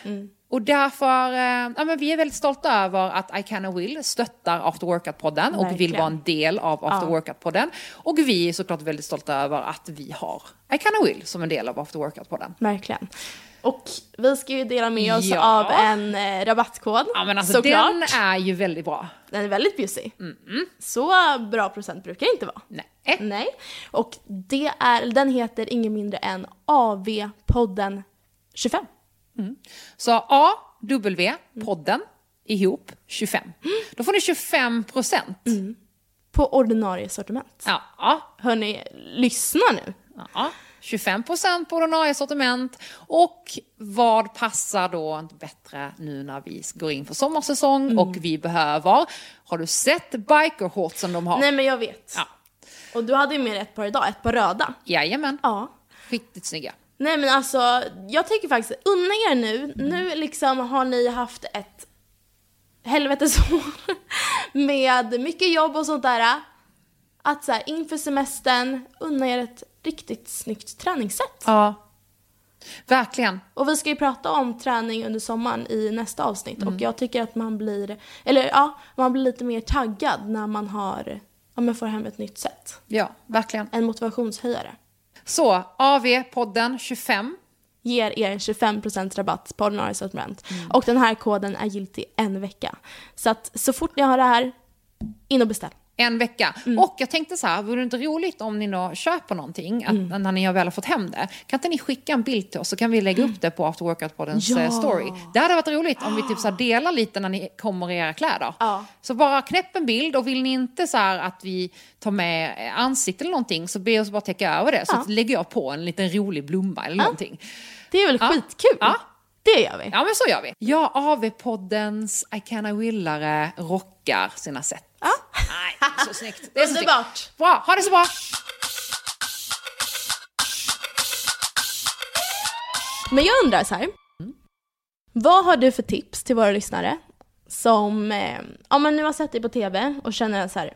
Och därför, eh, ja men vi är väldigt stolta över att I can and will stöttar After Workout-podden och vill vara en del av After Workout-podden. Och vi är såklart väldigt stolta över att vi har I can and will som en del av After Workout-podden.
Verkligen. Och vi ska ju dela med oss
Ja.
av en eh, rabattkod.
Ja men alltså
såklart.
den är ju väldigt bra.
Den är väldigt bjussig. Så bra procent brukar det inte vara.
Nej.
Nej. Och det är, den heter ingen mindre än AV-podden 25.
Så AW, podden, ihop 25. Då får ni 25 procent.
På ordinarie sortiment.
Ja, ja,
Hörni, lyssna nu.
ja. 25 procent på ordinarie sortiment. Och vad passar då inte bättre nu när vi går in för sommarsäsong och vi behöver, har du sett bikershortsen de har?
Nej men jag vet.
Ja.
Och du hade ju med ett par idag, ett par röda.
Jajamän,
Ja.
riktigt snygga.
Nej men alltså, jag tycker faktiskt, unna er nu. Nu liksom har ni haft ett helvetesår med mycket jobb och sånt där. Att så här, inför semestern, unna er ett riktigt snyggt träningssätt.
Ja, verkligen.
Och vi ska ju prata om träning under sommaren i nästa avsnitt och jag tycker att man blir, eller ja, man blir lite mer taggad när man har, ja men får hem ett nytt sätt.
Ja, verkligen.
En motivationshöjare.
Så, AV-podden 25.
ger er 25% rabatt på ordinarie sortiment. Och den här koden är giltig en vecka. Så att så fort ni har det här, in och beställ.
En vecka. Och jag tänkte så här, vore det inte roligt om ni då köper någonting, att, när ni har väl har fått hem det, kan inte ni skicka en bild till oss så kan vi lägga upp det på After Workout-poddens
Ja.
eh, story. Det hade varit roligt om vi typ så delar lite när ni kommer i era kläder.
Ja.
Så bara knäpp en bild och vill ni inte så att vi tar med ansikte eller någonting så be oss bara täcka över det. Så
Ja.
lägger jag på en liten rolig blomma eller någonting.
Det är väl
Ja.
skitkul?
Ja.
Det gör vi.
Ja men så gör vi. Ja, AV-poddens I can I willare rockar sina sätt.
Ja.
Så snyggt. Det är så.
Underbart.
Bra, ha det så bra!
Men jag undrar så här. Vad har du för tips till våra lyssnare som eh, ja, men nu har sett dig på TV och känner så här,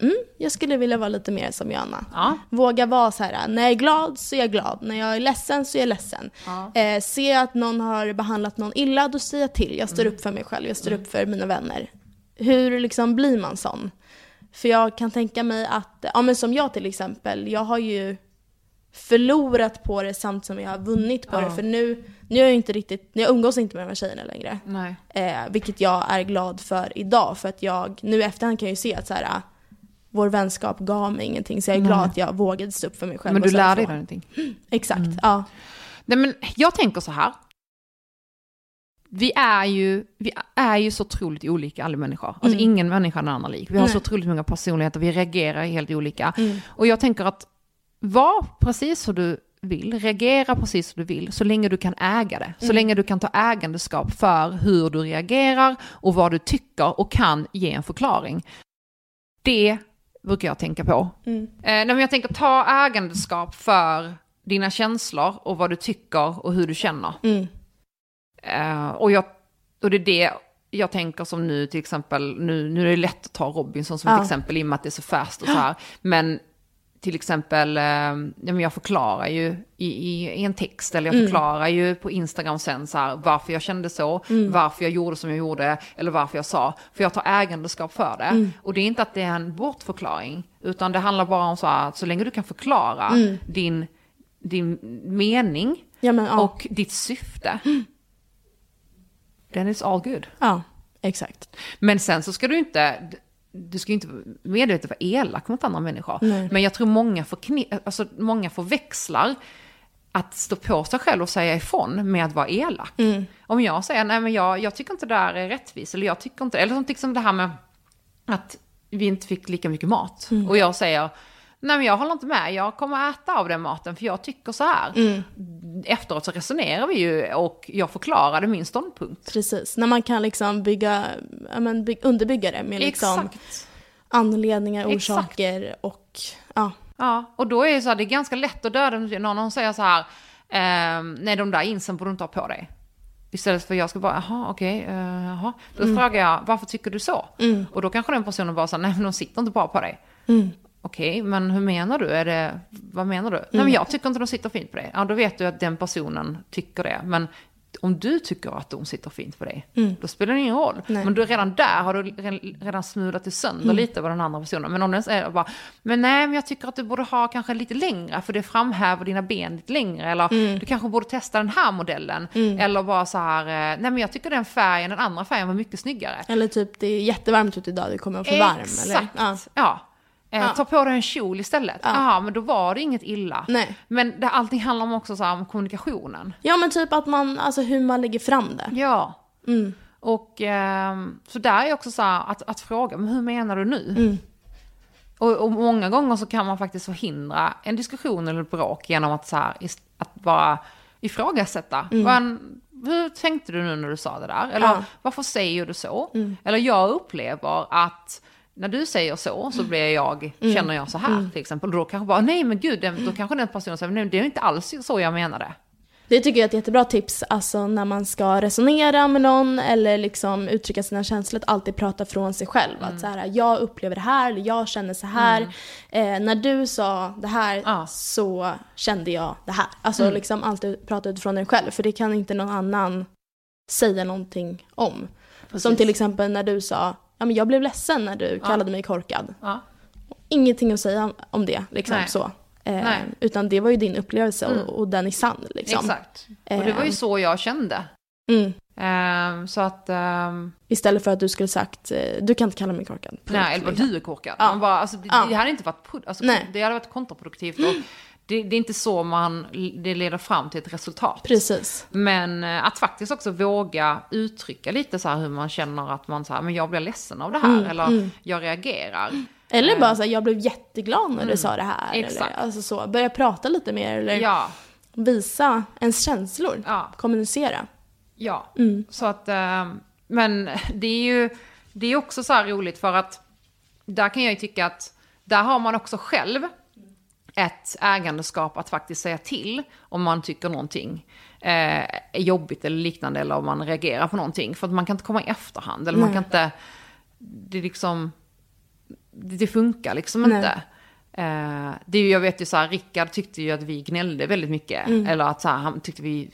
mm, jag skulle vilja vara lite mer som Johanna.
Ja.
Våga vara så här, när jag är glad så är jag glad, när jag är ledsen så är jag ledsen.
Ja.
Eh, ser jag att någon har behandlat någon illa, då säger jag till. Jag står
Mm.
upp för mig själv, jag står upp för mina vänner. Hur liksom blir man sån? För jag kan tänka mig att, ja men som jag till exempel, jag har ju förlorat på det samtidigt som jag har vunnit på
Ja.
det. För nu, nu är jag inte riktigt, jag umgås inte med de här tjejerna längre. Eh, vilket jag är glad för idag. För att jag, nu i efterhand kan jag ju se att så här, ah, vår vänskap gav mig ingenting. Så jag är
Nej.
glad att jag vågade stå upp för mig själv.
Men du
säga
lär dig någonting.
Exakt,
Mm.
ja.
Nej men jag tänker så här. Vi är ju, vi är ju så otroligt olika alla människor. Alltså
Mm.
ingen människa är den andra lik. Vi har
Nej.
så otroligt många personligheter, vi reagerar helt olika.
Mm.
Och jag tänker att var precis så du vill, reagera precis som du vill, så länge du kan äga det. Så
Mm.
länge du kan ta ägandeskap för hur du reagerar och vad du tycker och kan ge en förklaring. Det brukar jag tänka på.
Mm.
Eh, men jag tänker ta ägandeskap för dina känslor och vad du tycker och hur du känner.
Mm.
Eh, och, jag, och det är det jag tänker som nu till exempel, nu, nu är det lätt att ta Robinson som
Ja.
ett exempel i och med att det är så fast och så här. Men till exempel, eh, jag förklarar ju i, i, en text eller jag
Mm.
förklarar ju på Instagram sen så här varför jag kände så,
Mm.
varför jag gjorde som jag gjorde eller varför jag sa. För jag tar ägandeskap för det.
Mm.
Och det är inte att det är en bortförklaring, utan det handlar bara om så här att så länge du kan förklara
Mm.
din, din mening
Ja, men, ja.
och ditt syfte. Then it's all good.
ja, exakt.
Men sen så ska du inte, du ska ju inte medvetet vara elak mot andra människor.
Nej.
Men jag tror många, förkni- alltså många förväxlar att stå på sig själv och säga ifrån med att vara elak.
Mm.
Om jag säger, nej men jag, jag tycker inte det där är rättvist, eller jag tycker inte, eller som liksom det här med att vi inte fick lika mycket mat.
Mm.
Och jag säger, nej men jag håller inte med, jag kommer äta av den maten för jag tycker så här.
Mm.
Efteråt så resonerar vi ju och jag förklarade min ståndpunkt.
Precis, när man kan liksom bygga, men by- underbygga det med liksom
Exakt.
anledningar,
Exakt.
orsaker och ja.
Ja, och då är det så här, det är ganska lätt att döda någon, någon säger så här, ehm, nej de där insen borde du inte ha på dig. Istället för jag ska bara, jaha okej, eh, jaha. Då frågar jag, varför tycker du så?
Mm.
Och då kanske den personen bara säger, nej men de sitter inte bra på dig.
Mm.
Okej, men hur menar du? Är det, vad menar du? Nej
Mm.
men jag tycker inte de sitter fint på dig. Ja, då vet du att den personen tycker det. Men om du tycker att de sitter fint på dig,
Mm.
då spelar det ingen roll.
Nej.
Men du, redan där har du re- redan smulat till sönder
Mm.
lite vad den andra personen. Men om den säger bara, men nej men jag tycker att du borde ha kanske lite längre, för det framhäver dina ben lite längre. Eller
Mm.
du kanske borde testa den här modellen. Eller bara så här, eh, nej men jag tycker den färgen, den andra färgen var mycket snyggare.
Eller typ det är jättevarmt ute idag, det kommer att få varm. Eller?
Exakt.
Ja.
Ja. Eh,
Ja.
Ta på dig en kjol istället.
Ja.
Jaha, men då var det inget illa.
Nej.
Men det, allting handlar om också så här, om kommunikationen.
ja men typ att man, alltså hur man lägger fram det.
Ja.
Mm.
Och ehm, så där är också så här att, att fråga, men hur menar du nu?
Mm.
Och, och många gånger så kan man faktiskt förhindra en diskussion eller ett bråk genom att, så här, att bara ifrågasätta. Men, hur tänkte du nu när du sa det där? Eller
Mm. Ja.
varför säger du så?
Mm.
Eller jag upplever att när du säger så, så blir jag,
Mm.
känner jag så här till exempel. Och då kanske bara, nej men gud, då kanske den personen säger, nej det är inte alls så jag menade.
Det tycker jag är ett jättebra tips, alltså när man ska resonera med någon eller liksom uttrycka sina känslor, att alltid prata från sig själv.
Mm.
Att så här, jag upplever det här, eller jag känner så här. Eh, när du sa det här
Ja.
så kände jag det här. Alltså
Mm.
liksom alltid prata utifrån dig själv, för det kan inte någon annan säga någonting om. Som till exempel när du sa, ja men jag blev ledsen när du kallade mig korkad. Ingenting att säga om det, liksom
Nej.
så. Eh, utan det var ju din upplevelse
Mm.
och, och den är sann liksom.
Exakt. Och det var ju
Eh,
så jag kände.
Mm.
Ehm, så att, ehm,
Istället för att du skulle sagt, eh, du kan inte kalla mig korkad.
Nej, eller
liksom.
du är korkad.
Ja.
Man bara, alltså, det,
Ja.
det hade inte varit, alltså,
Nej.
det hade varit kontraproduktivt. Och det, det är inte så man, det leder fram till ett resultat.
Precis.
Men eh, att faktiskt också våga uttrycka lite så här hur man känner att man så här, men jag blir ledsen av det här.
Mm,
eller
mm.
jag reagerar.
Eller
Eh.
bara så här, jag blev jätteglad när du
Mm.
sa det här.
Exakt.
Eller, alltså så, börja prata lite mer eller
Ja,
visa ens känslor.
ja,
Kommunicera.
ja.
Mm.
Så att, eh, men det är ju, det är också så här roligt för att där kan jag ju tycka att där har man också själv ett ägandeskap att faktiskt säga till om man tycker någonting eh, är jobbigt eller liknande eller om man reagerar på någonting. För att man kan inte komma i efterhand eller man kan inte, det är liksom, det, det funkar liksom
Nej.
inte. Eh, det är ju, jag vet ju så här, Rickard tyckte ju att vi gnällde väldigt mycket.
Mm.
Eller att så här, han tyckte vi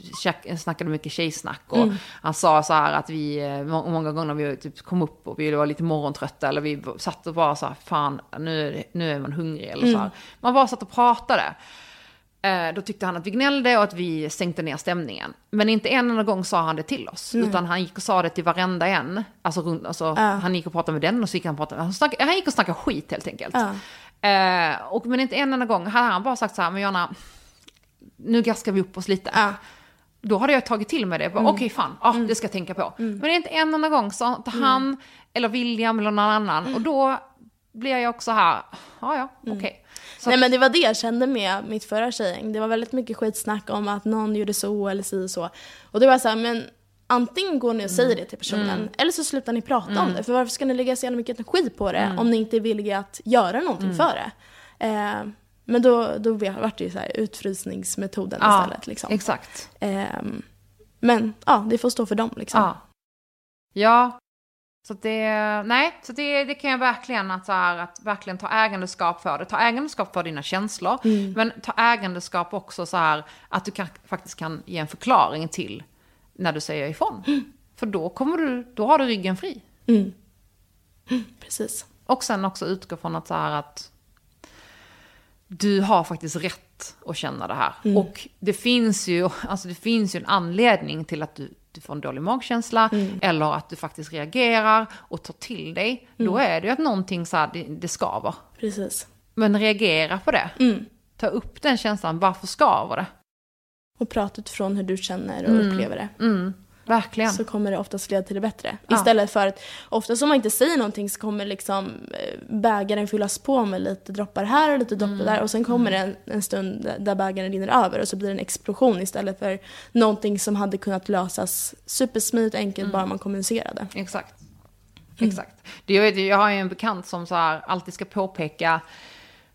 snackade mycket tjejsnack. Och
Mm.
han sa så här att vi, eh, må- många gånger när vi typ kom upp och vi var lite morgontrötta. Eller vi satt och bara så här, fan nu är, det, nu är man hungrig. Eller så
Mm.
här. Man bara satt och pratade. Eh, då tyckte han att vi gnällde och att vi sänkte ner stämningen. Men inte en enda gång sa han det till oss. Utan han gick och sa det till varenda en. Alltså, alltså
Ja.
han gick och pratade med den och så gick han och pratade. Han, snackade, han gick och snackade skit helt enkelt.
Ja.
Eh, och, men inte en enda gång hade han bara sagt så här, men Jonna, nu gaskar vi upp oss lite.
Ja.
Då hade jag tagit till mig det. Bara, Okej, fan, ah, det ska jag tänka på. Men inte en enda gång sa inte han, eller William eller någon annan. Och då blir jag också här, ja ja, okej. Så
Nej men det var det jag kände med mitt förra tjejgäng. Det var väldigt mycket skitsnack om att någon gjorde så eller si och så. Och det var så här, men antingen går ni och säger det till personen eller så slutar ni prata om det. För varför ska ni lägga så jävla mycket energi på det om ni inte är villiga att göra någonting för det? Eh, men då, då vart det ju så här utfrysningsmetoden
ja,
istället. Liksom.
exakt.
Ehm, men ja, det får stå för dem liksom.
Ja. Ja. Så det, nej, så det, det kan jag verkligen, att, så här, att verkligen ta ägandeskap för det. Ta ägandeskap för dina känslor. Men ta ägandeskap också så här att du kan, faktiskt kan ge en förklaring till när du säger ifrån. För då kommer du, då har du ryggen fri.
Precis.
Och sen också utgå från att så här att du har faktiskt rätt att känna det här. Och det finns ju, alltså det finns ju en anledning till att du, du får en dålig magkänsla eller att du faktiskt reagerar och tar till dig. Då är det ju att någonting så här, det, det skaver.
Precis.
Men reagera på det. Ta upp den känslan, varför skaver det?
Och prata utifrån hur du känner och upplever det.
Mm, verkligen.
så kommer det oftast leda till det bättre.
Ja.
Istället för att oftast om man inte säger någonting så kommer liksom eh, bägaren fyllas på med lite droppar här och lite droppar
Mm.
där och sen kommer det en, en stund där- bägaren rinner över och så blir det en explosion istället för någonting som hade kunnat lösas supersmidigt och enkelt
Mm.
bara man kommunicerade.
Exakt. Exakt. Det, jag, vet, jag har ju en bekant som så här, alltid ska påpeka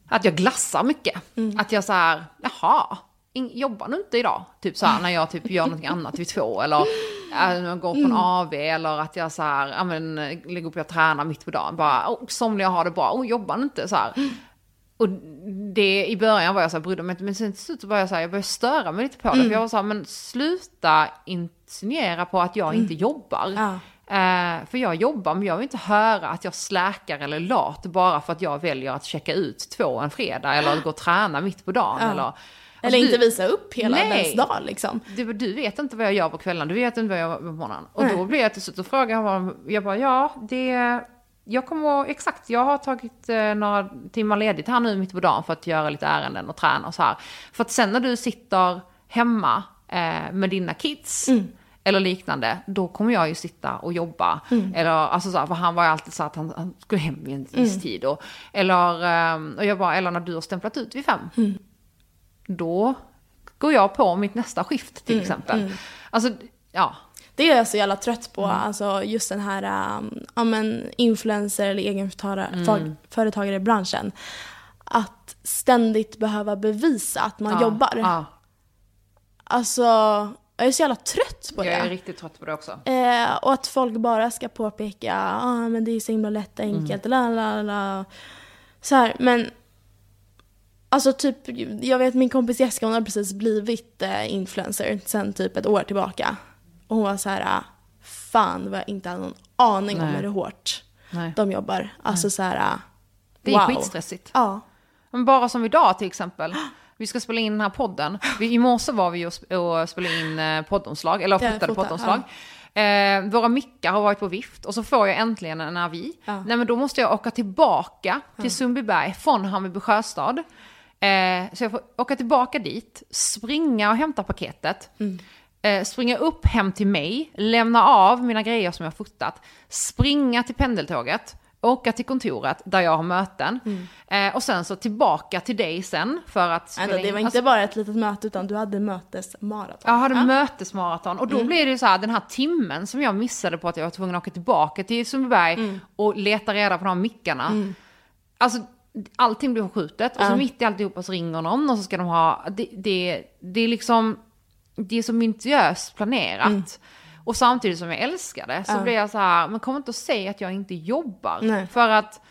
att jag glassar mycket. Att jag så här, jaha, jobbar du inte idag? Typ så här när jag typ gör någonting annat vid två. Eller äh, jag går på en AV. Eller att jag så här, ja men lägger upp och tränar mitt på dagen. Bara, oh, somliga har det bra, oh, jobbar du inte? Så här. Och det, i början var jag så här, brydde mig inte, men sen till slut så började jag så här, jag började störa mig lite på det. För jag var så här, men sluta insinuera på att jag inte jobbar.
Ja.
Eh, för jag jobbar, men jag vill inte höra att jag släkar eller lat bara för att jag väljer att checka ut två en fredag eller gå och träna mitt på dagen.
Ja.
Eller, alltså,
Eller inte
du,
visa upp hela
Nej.
ens dag liksom.
du, du vet inte vad jag gör på kvällen, du vet inte vad jag gör på morgonen. Och
Nej.
då blir jag till slut och frågar honom, jag bara ja, det... Jag kommer exakt, jag har tagit eh, några timmar ledigt här nu mitt på dagen för att göra lite ärenden och träna och så här. För att sen när du sitter hemma eh, med dina kids eller liknande, då kommer jag ju sitta och jobba. Eller, alltså så här, för han var ju alltid så att han, han skulle hem vid en viss tid. Och, eller, eh, och jag bara, eller när du har stämplat ut vid fem, då går jag på mitt nästa skift till exempel. Alltså, ja.
Det är jag så jävla trött på,
Mm.
alltså just den här um, ja, men influencer eller egenföretagare
Mm.
branschen. Att ständigt behöva bevisa att man
ja,
jobbar.
Ja,
Alltså, jag är så jävla trött på
jag är
det.
riktigt trött på det också.
Eh, och att folk bara ska påpeka, ah, men det är så himla lätt och enkelt, la la la. Så här, men Alltså typ, jag vet min kompis Jessica hon har precis blivit eh, influencer sen typ ett år tillbaka. Och hon var så här, ah, fan vad jag inte hade någon aning om
Nej.
hur hårt
Nej.
de jobbar. Alltså så här, ah,
Det är
wow.
skitstressigt.
Ja.
Men bara som idag till exempel. Vi ska spela in den här podden. Vi, I morse var vi och, sp- och spelade in eh, poddomslag, eller
Ja,
fotade
fota,
poddomslag. Eh, våra mickar har varit på vift och så får jag äntligen en avi.
Ja.
Nej men då måste jag åka tillbaka till Sundbyberg från Hammarby sjöstad. Eh, så jag får åka tillbaka dit, springa och hämta paketet. Eh, springa upp hem till mig, lämna av mina grejer som jag har fotat, springa till pendeltåget, åka till kontoret där jag har möten. Eh, och sen så tillbaka till dig sen för att
Ändå, det var inte
Alltså,
bara ett litet möte utan du hade mötesmaraton.
jag hade mötesmaraton? Och då blir det så här den här timmen som jag missade på att jag var tvungen att åka tillbaka till Sundbyberg och leta reda på de här mickarna. Alltså allting blir skjutet och så
Ja.
mitt i alltihopa så ringer någon och så ska de ha, det, det, det är liksom, det är så minutiöst planerat. Och samtidigt som jag älskar det så
Mm. Ja.
blir jag så här, men kom inte och säg att jag inte jobbar.
Nej.
För att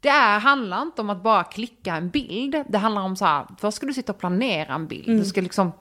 det är, handlar inte om att bara klicka en bild. Det handlar om så här, först ska du sitta och planera en bild.
Mm.
Du ska liksom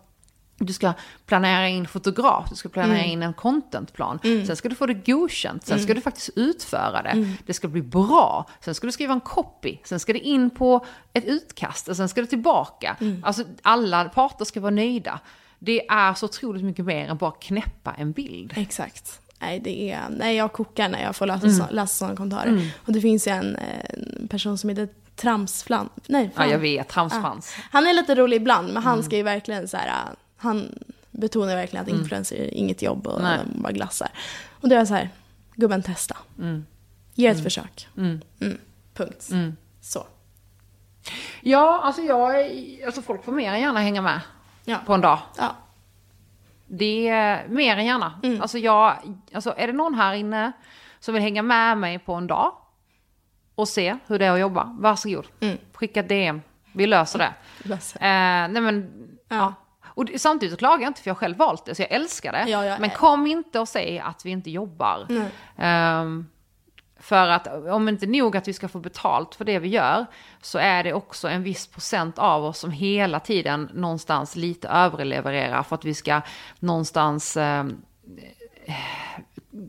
du ska planera in fotograf, du ska planera
Mm.
in en contentplan. Sen ska du få det godkänt, sen ska du faktiskt utföra det. Det ska bli bra, sen ska du skriva en copy, sen ska det in på ett utkast och sen ska det tillbaka. Alltså alla parter ska vara nöjda. Det är så otroligt mycket mer än bara knäppa en bild.
Exakt. Nej, det är, nej, jag kokar när jag får läsa,
Mm.
så, läsa sådana kommentarer. Och det finns ju en, en person som heter Tramsflan. Nej,
Ja,
fan.
jag vet, tramsfrans.
Han är lite rolig ibland, men
Mm.
han ska ju verkligen så här, han betonar verkligen att influencer är inget jobb och
Nej.
bara glassar. Och då är jag så här, gubben testa. Ge ett försök. Mm. Punkt. Så.
Ja, alltså jag, alltså folk får mer än gärna hänga med
Ja.
på en dag.
ja.
Det är mer än gärna.
Mm.
Alltså, jag, alltså är det någon här inne som vill hänga med mig på en dag och se hur det är att jobba, varsågod.
Mm.
Skicka DM, vi löser det.
Löser.
Eh, nej men, ja. Och samtidigt så klagar jag inte för jag har själv valt det, så jag älskar det.
Ja, jag
men
är-
kom inte och säg att vi inte jobbar. Ehm, för att om inte nog att vi ska få betalt för det vi gör, så är det också en viss procent av oss som hela tiden någonstans lite överlevererar för att vi ska någonstans eh,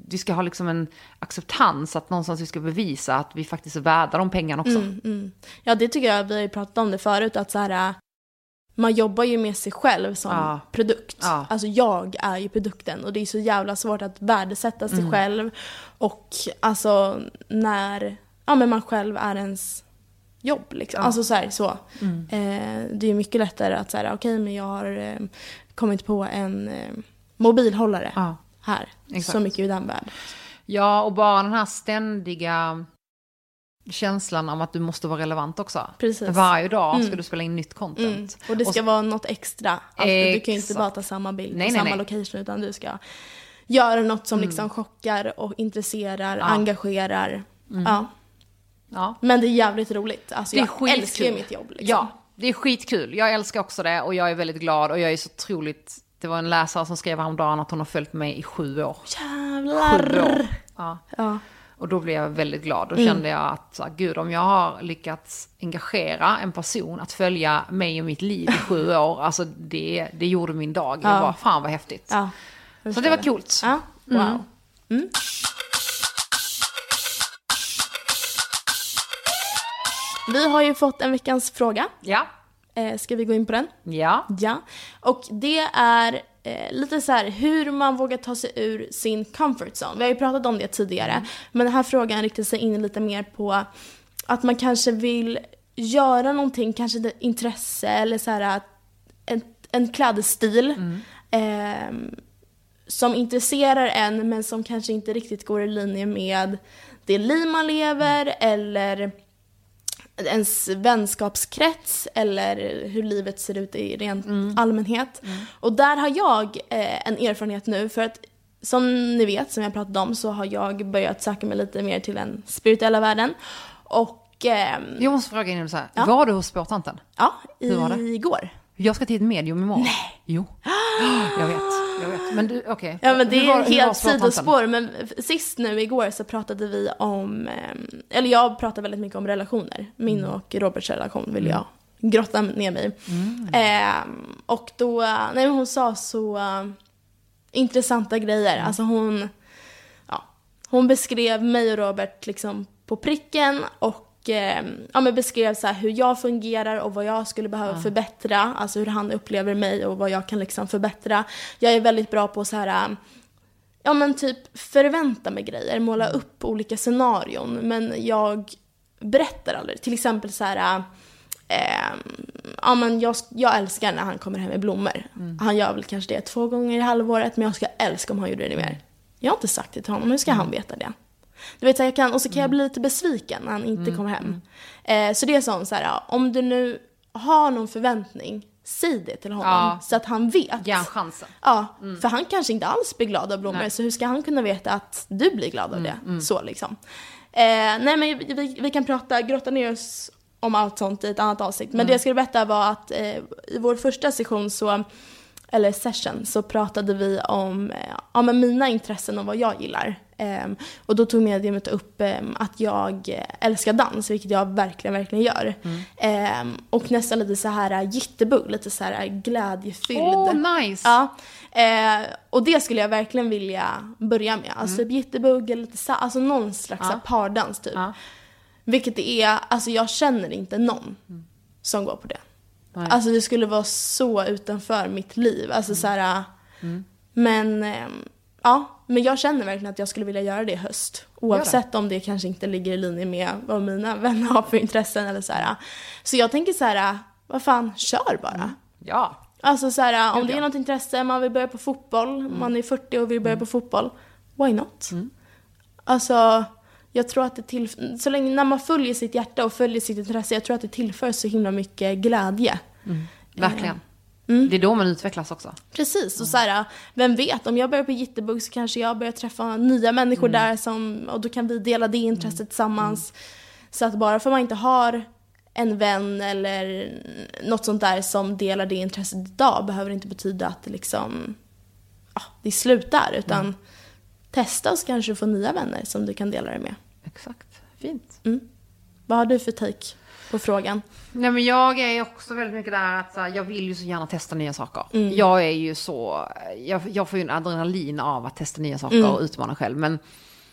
vi ska ha liksom en acceptans att någonstans vi ska bevisa att vi faktiskt är värda de pengarna också.
Mm. Ja, det tycker jag, vi har ju pratat om det förut, att så här, man jobbar ju med sig själv som
Ja.
produkt.
Ja.
Alltså jag är ju produkten och det är så jävla svårt att värdesätta
Mm.
sig själv. Och alltså när ja, men man själv är ens jobb liksom. Alltså så här, så.
Mm.
Eh, det är ju mycket lättare att säga, okej men jag har eh, kommit på en eh, mobilhållare
Ja.
här.
exakt.
Så mycket är den värd.
Ja, och bara den här ständiga känslan om att du måste vara relevant också.
Precis.
Varje dag ska
Mm.
du spela in nytt content.
Mm. Och det ska
Och-
vara något extra. Alltså, du kan ju inte bara ta samma bild
Nej,
på
nej,
samma
nej.
location utan du ska göra något som liksom chockar och intresserar,
Ja.
engagerar. Ja.
Ja.
Men det är jävligt roligt. Alltså,
Det är
jag älskar ju mitt jobb. Liksom.
Ja, det är skitkul. Jag älskar också det och jag är väldigt glad och jag är så otroligt... Det var en läsare som skrev häromdagen att hon har följt mig i sju år. Sju
Jävlar!
år. Ja.
Ja.
Och då blev jag väldigt glad. Då
Mm.
kände jag att, så gud om jag har lyckats engagera en person att följa mig och mitt liv i sju år, alltså det, det gjorde min dag. Jag
Ja.
bara, fan vad häftigt.
ja.
Så det var coolt.
Ja, wow. Mm. Vi har ju fått en veckans fråga.
Ja.
Eh, ska vi gå in på den?
Ja.
Ja. Och det är eh, lite så här hur man vågar ta sig ur sin comfort zone. Vi har ju pratat om det tidigare. Men den här frågan riktar sig in lite mer på att man kanske vill göra någonting, kanske ett intresse eller så här en, en klädstil. ehm, som intresserar en men som kanske inte riktigt går i linje med det liv man lever eller ens vänskapskrets eller hur livet ser ut i rent allmänhet. Och där har jag eh, en erfarenhet nu för att som ni vet, som jag pratade om, så har jag börjat söka mig lite mer till den spirituella världen. Och ehm,
Jag måste fråga innan du säger,
Ja.
var du hos spårtanten?
ja,
det?
igår.
Jag ska till ett medium imorgon. Nej. Jo. Jag vet, jag vet. Men du, okej.
Ja men det är
var
helt sidospår men sist nu igår så pratade vi om, ehm, eller jag pratar väldigt mycket om relationer. Min
Mm.
och Roberts relation vill jag grotta ner mig i. Ehm, och då, nej men hon sa så eh, intressanta grejer.
Mm.
Alltså hon, ja, hon beskrev mig och Robert liksom på pricken och eh, ja, men beskrev så här hur jag fungerar och vad jag skulle behöva förbättra. Alltså hur han upplever mig och vad jag kan liksom förbättra. Jag är väldigt bra på så här eh, ja men typ förvänta mig grejer, måla upp olika scenarion. Men jag berättar aldrig. Till exempel så här, eh, ja men jag, jag älskar när han kommer hem med blommor. Han gör väl kanske det två gånger i halvåret, men jag ska älska om han gjorde det mer. Jag har inte sagt det till honom, hur ska han veta det? Du vet, så jag kan, och så kan jag bli lite besviken när han inte kommer hem. Eh, så det är sånt så här, ja, om du nu har någon förväntning, säg det till honom.
Ja.
Så att han vet.
Ge han chansen.
Ja, för han kanske inte alls blir glad av blommor,
Nej.
så hur ska han kunna veta att du blir glad av det? Så liksom. Eh, nej men vi, vi, vi kan prata, grotta ner oss om allt sånt i ett annat avsnitt. Men det jag skulle berätta var att eh, i vår första session så, eller session, så pratade vi om eh, ja, men mina intressen och vad jag gillar. Ehm, och då tog mediumet upp ehm, att jag eh, älskar dans, vilket jag verkligen, verkligen gör. Ehm, och nästan lite så här eh, jitterbug, lite så här glädjefylld.
Åh, nice!
Ja, eh, och det skulle jag verkligen vilja börja med. Alltså typ jitterbug eller lite så, alltså någon slags
Ja.
pardans typ.
Ja.
Vilket det är, alltså jag känner inte någon som går på det.
Nej.
Alltså det skulle vara så utanför mitt liv. Alltså så här, men ehm, ja, men jag känner verkligen att jag skulle vilja göra det i höst. Oavsett om det kanske inte ligger i linje med vad mina vänner har för intressen eller så här. Så jag tänker så här, vad fan, kör bara.
Ja.
Alltså så här, om
Gud,
det är något intresse, man vill börja på fotboll, man är 40 och vill börja på fotboll, why not? Alltså, jag tror att det till, så länge när man följer sitt hjärta och följer sitt intresse, jag tror att det tillför så himla mycket glädje.
Verkligen.
Mm.
Det är då man utvecklas också.
Precis, och så här, vem vet, om jag börjar på Jitterbug så kanske jag börjar träffa nya människor där som, och då kan vi dela det intresset tillsammans. Så att bara för man inte har en vän eller något sånt där som delar det intresset idag behöver inte betyda att det liksom, ja, det slutar. Utan testa och kanske får nya vänner som du kan dela det med.
Exakt. Fint.
Vad har du för take på frågan?
Nej men jag är också väldigt mycket där att här, jag vill ju så gärna testa nya saker.
Mm.
Jag är ju så, jag, jag får ju en adrenalin av att testa nya saker
Mm.
och utmana själv. Men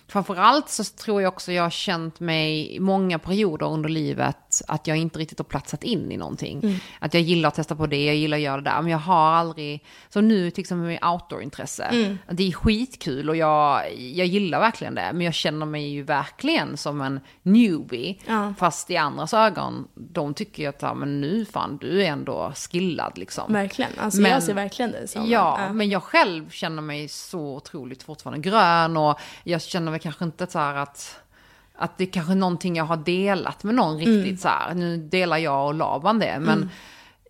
framförallt så tror jag också jag har känt mig i många perioder under livet att jag inte riktigt har platsat in i någonting.
Mm.
Att jag gillar att testa på det, jag gillar att göra det där. Men jag har aldrig, så nu till exempel med outdoor-intresse.
Mm.
Det är skitkul och jag, jag gillar verkligen det. Men jag känner mig ju verkligen som en newbie.
Ja.
Fast i andras ögon, de tycker ju att ja, men nu fan, du är ändå skillad liksom.
Verkligen, alltså
Men-
jag ser verkligen det som.
Ja, men jag själv känner mig så otroligt fortfarande grön och jag känner mig kanske inte så här att att det är kanske är någonting jag har delat med någon riktigt
Mm.
så här. Nu delar jag och Laban det, men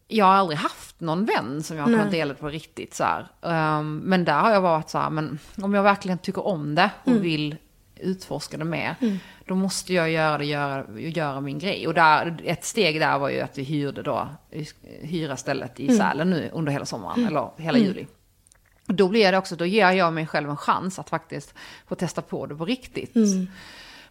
jag har aldrig haft någon vän som jag har kunnat dela på riktigt så här. Ehm, men där har jag varit så här, men om jag verkligen tycker om det och
Mm.
vill utforska det mer, då måste jag göra det, göra, göra min grej. Och där, ett steg där var ju att vi hyrde då, hyra stället i Sälen nu under hela sommaren, eller hela juli. Då blir det också, då ger jag mig själv en chans att faktiskt få testa på det på riktigt.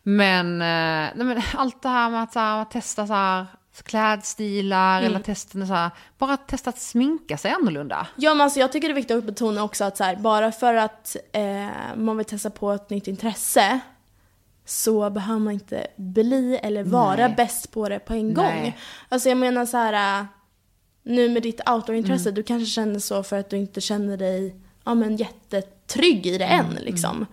Men, eh, nej men allt det här med att, här, att testa så här, klädstilar eller testa så här, bara testa att sminka sig annorlunda.
Ja men alltså jag tycker det är viktigt att betona också att så här, bara för att eh, man vill testa på ett nytt intresse så behöver man inte bli eller vara
Nej.
bäst på det på en gång.
Nej.
Alltså jag menar så här, äh, nu med ditt outdoorintresse,
Mm.
du kanske känner så för att du inte känner dig ja, men jättetrygg i det än
Mm.
liksom.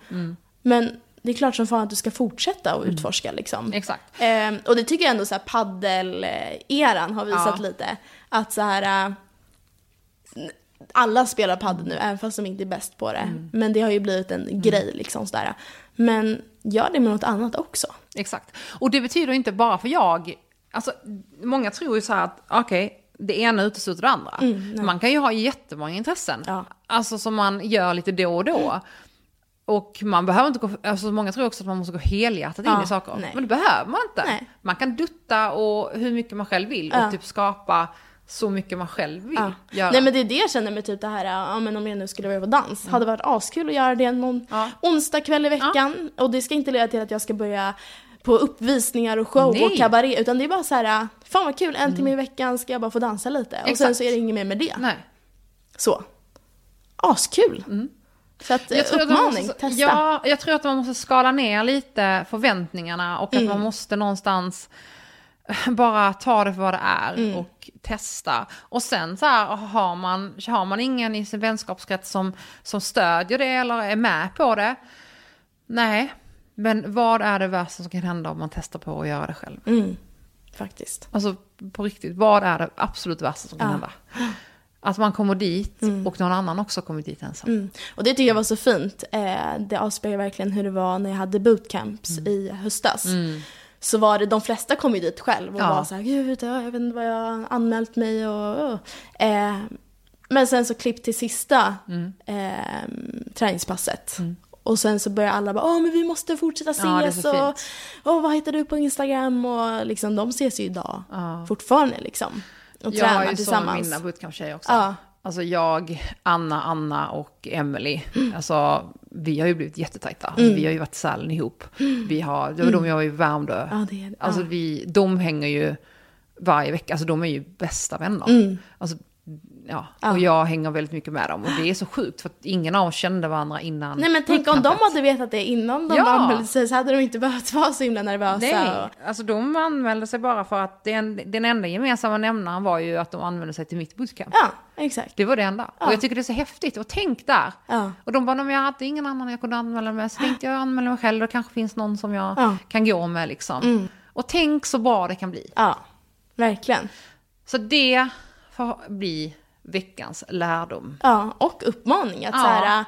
Men det är klart som fan att du ska fortsätta
Mm.
att utforska liksom.
Exakt.
Ehm, och det tycker jag ändå så här paddel-eran har visat
Ja.
lite. Att så här... äh, alla spelar paddel nu, även fast de inte är bäst på det.
Mm.
Men det har ju blivit en grej liksom sådär. Men gör det med något annat också.
Exakt. Och det betyder inte bara för jag, alltså många tror ju så här att okej, det ena utesluter det andra. man kan ju ha jättemånga intressen.
Ja.
Alltså som man gör lite då och då. Och man behöver inte gå, alltså många tror också att man måste gå helhjärtat in
Ja,
i saker.
nej.
Men det behöver man inte.
Nej.
Man kan dutta och hur mycket man själv vill
Ja.
och typ skapa så mycket man själv vill
Ja.
göra.
Nej men det är det jag känner med typ det här, ja men om jag nu skulle börja på dans. Hade varit askul att göra det någon
Mm. Ja.
onsdag kväll i veckan. Och det ska inte leda till att jag ska börja på uppvisningar och show och
Nej. Mm.
kabaré. Utan det är bara så här, fan vad kul, en timme i veckan ska jag bara få dansa lite. Och sen
Exakt.
så är det inget mer med det.
Nej.
Så. Askul. Så att,
Jag tror att man
uppmaning,
måste,
testa.
Ja, jag tror att man måste skala ner lite förväntningarna och att
Mm.
man måste någonstans bara ta det för vad det är
Mm.
och testa. Och sen så här, har man, har man ingen i sin vänskapskrets som, som stödjer det eller är med på det, nej. Men vad är det värsta som kan hända om man testar på att göra det själv?
Mm, faktiskt.
Alltså på riktigt, vad är det absolut värsta som kan
Ja.
hända? Att man kommer dit och någon annan också kommer dit ensam.
Mm. Och det tycker jag var så fint. Eh, det avspeglar verkligen hur det var när jag hade bootcamps
Mm.
i höstas. Så var det, de flesta kom ju dit själv och
Ja.
var så här, gud jag vet inte vad jag har anmält mig och... och. Eh, men sen så klipp till sista
Mm.
eh, träningspasset. Och sen så börjar alla bara, åh men vi måste fortsätta ses
Ja,
och, och vad hittar du på Instagram? Och liksom de ses ju idag fortfarande liksom. Och
Jag har
tränar
ju så med
tillsammans.
mina bootcamp-tjejer också.
Ja.
Alltså jag, Anna, Anna och Emily.
Mm.
Alltså vi har ju blivit jättetajta. Alltså, Vi har ju varit i Sälen ihop. Vi har, det var de jag var i Värmdö.
Mm. Ja, det är det.
Alltså vi, de hänger ju varje vecka. Alltså de är ju bästa vänner.
Mm.
Alltså, ja. Och jag hänger väldigt mycket med dem. Och det är så sjukt för att ingen av oss kände varandra innan
Nej men tänk om de hade vetat det innan de
Ja.
anmälde sig så hade de inte behövt vara så himla nervösa.
Nej,
och-
alltså de anmälde sig bara för att den, den enda gemensamma nämnaren var ju att de anmälde sig till mitt bootcamp.
Ja, exakt.
Det var det enda. Och jag tycker det är så häftigt. Och tänk där.
Ja.
Och de bara, "Nej, men jag hade ingen annan jag kunde anmäla mig. Så tänkte jag anmäla mig själv. Det kanske finns någon som jag
Ja. Mm.
kan gå med liksom. Och tänk så bra det kan bli.
Ja, verkligen.
Så det får bli veckans lärdom.
Ja, och uppmaning att
Ja.
så här,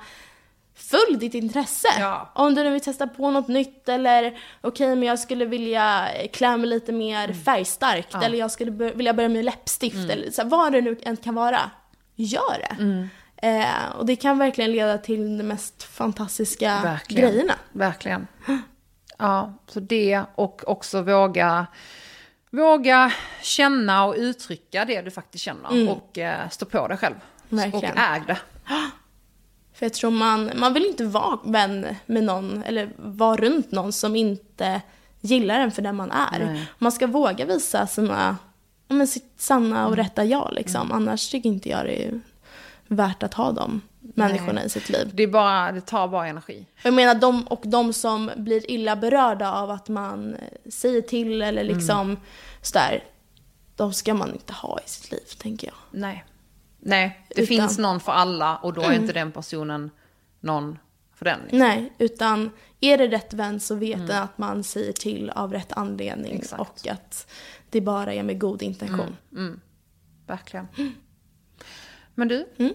följ ditt intresse.
Ja.
Om du nu vill testa på något nytt eller okej men jag skulle vilja klä mig lite mer
Mm.
färgstarkt eller jag skulle vilja börja med läppstift eller så här, vad det nu än kan vara. Gör det.
Mm.
Eh, och det kan verkligen leda till de mest fantastiska
Verkligen.
grejerna.
Verkligen. Ja, så det och också våga, våga känna och uttrycka det du faktiskt känner. Och eh, stå på dig själv.
Mm. Verkligen.
Och äg det.
För jag tror man, man vill inte vara vän med någon eller vara runt någon som inte gillar en för den man är.
Nej.
Man ska våga visa sina, men sitt sanna
Mm.
och rätta jag liksom. Annars tycker inte jag det är värt att ha de människorna i sitt liv.
Det, är bara, det tar bara energi.
Jag menar de och de som blir illa berörda av att man eh, säger till eller
Mm.
liksom sådär. De ska man inte ha i sitt liv tänker jag.
Nej. Nej, det
Utan-
finns någon för alla och då är inte den personen någon för den.
Nej, utan är det rätt vän så vet den att man säger till av rätt anledning
Mm. Exakt.
och att det bara är med god intention.
Verkligen. Men du,
Mm.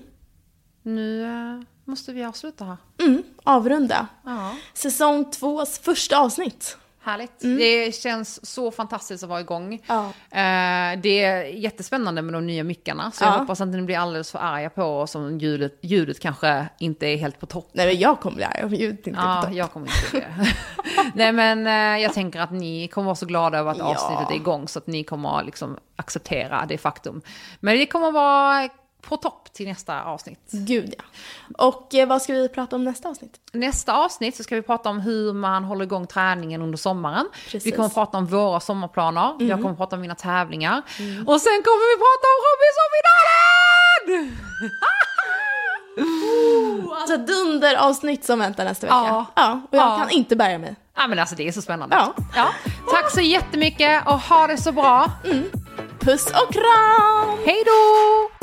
Nu eh, måste vi avsluta här.
Mm, avrunda.
Ja.
Säsong tvås första avsnitt.
Härligt. Det känns så fantastiskt att vara igång.
Mm. Ja.
Eh, det är jättespännande med de nya mickarna. Så jag
Ja.
hoppas att ni blir alldeles för arga på oss om ljudet, ljudet kanske inte är helt på topp.
Nej men jag kommer bli arg om ljudet inte är på
Ja,
topp.
jag kommer inte det. Nej men eh, jag tänker att ni kommer vara så glada över att
Ja.
avsnittet är igång så att ni kommer att liksom acceptera det faktum. Men det kommer vara på topp till nästa avsnitt.
Gud ja. Och eh, vad ska vi prata om nästa avsnitt?
Nästa avsnitt så ska vi prata om hur man håller igång träningen under sommaren.
Precis.
Vi kommer att prata om våra sommarplaner.
Mm.
Jag kommer att prata om mina tävlingar. Och sen kommer vi prata om Robinsonfinalen!
Alltså dunderavsnitt som väntar nästa vecka.
Ja.
ja och jag
Ja.
kan inte bärga mig.
Ja men alltså det är så spännande.
Ja.
Ja. Tack så jättemycket och ha det så bra.
Puss och kram!
Hej då!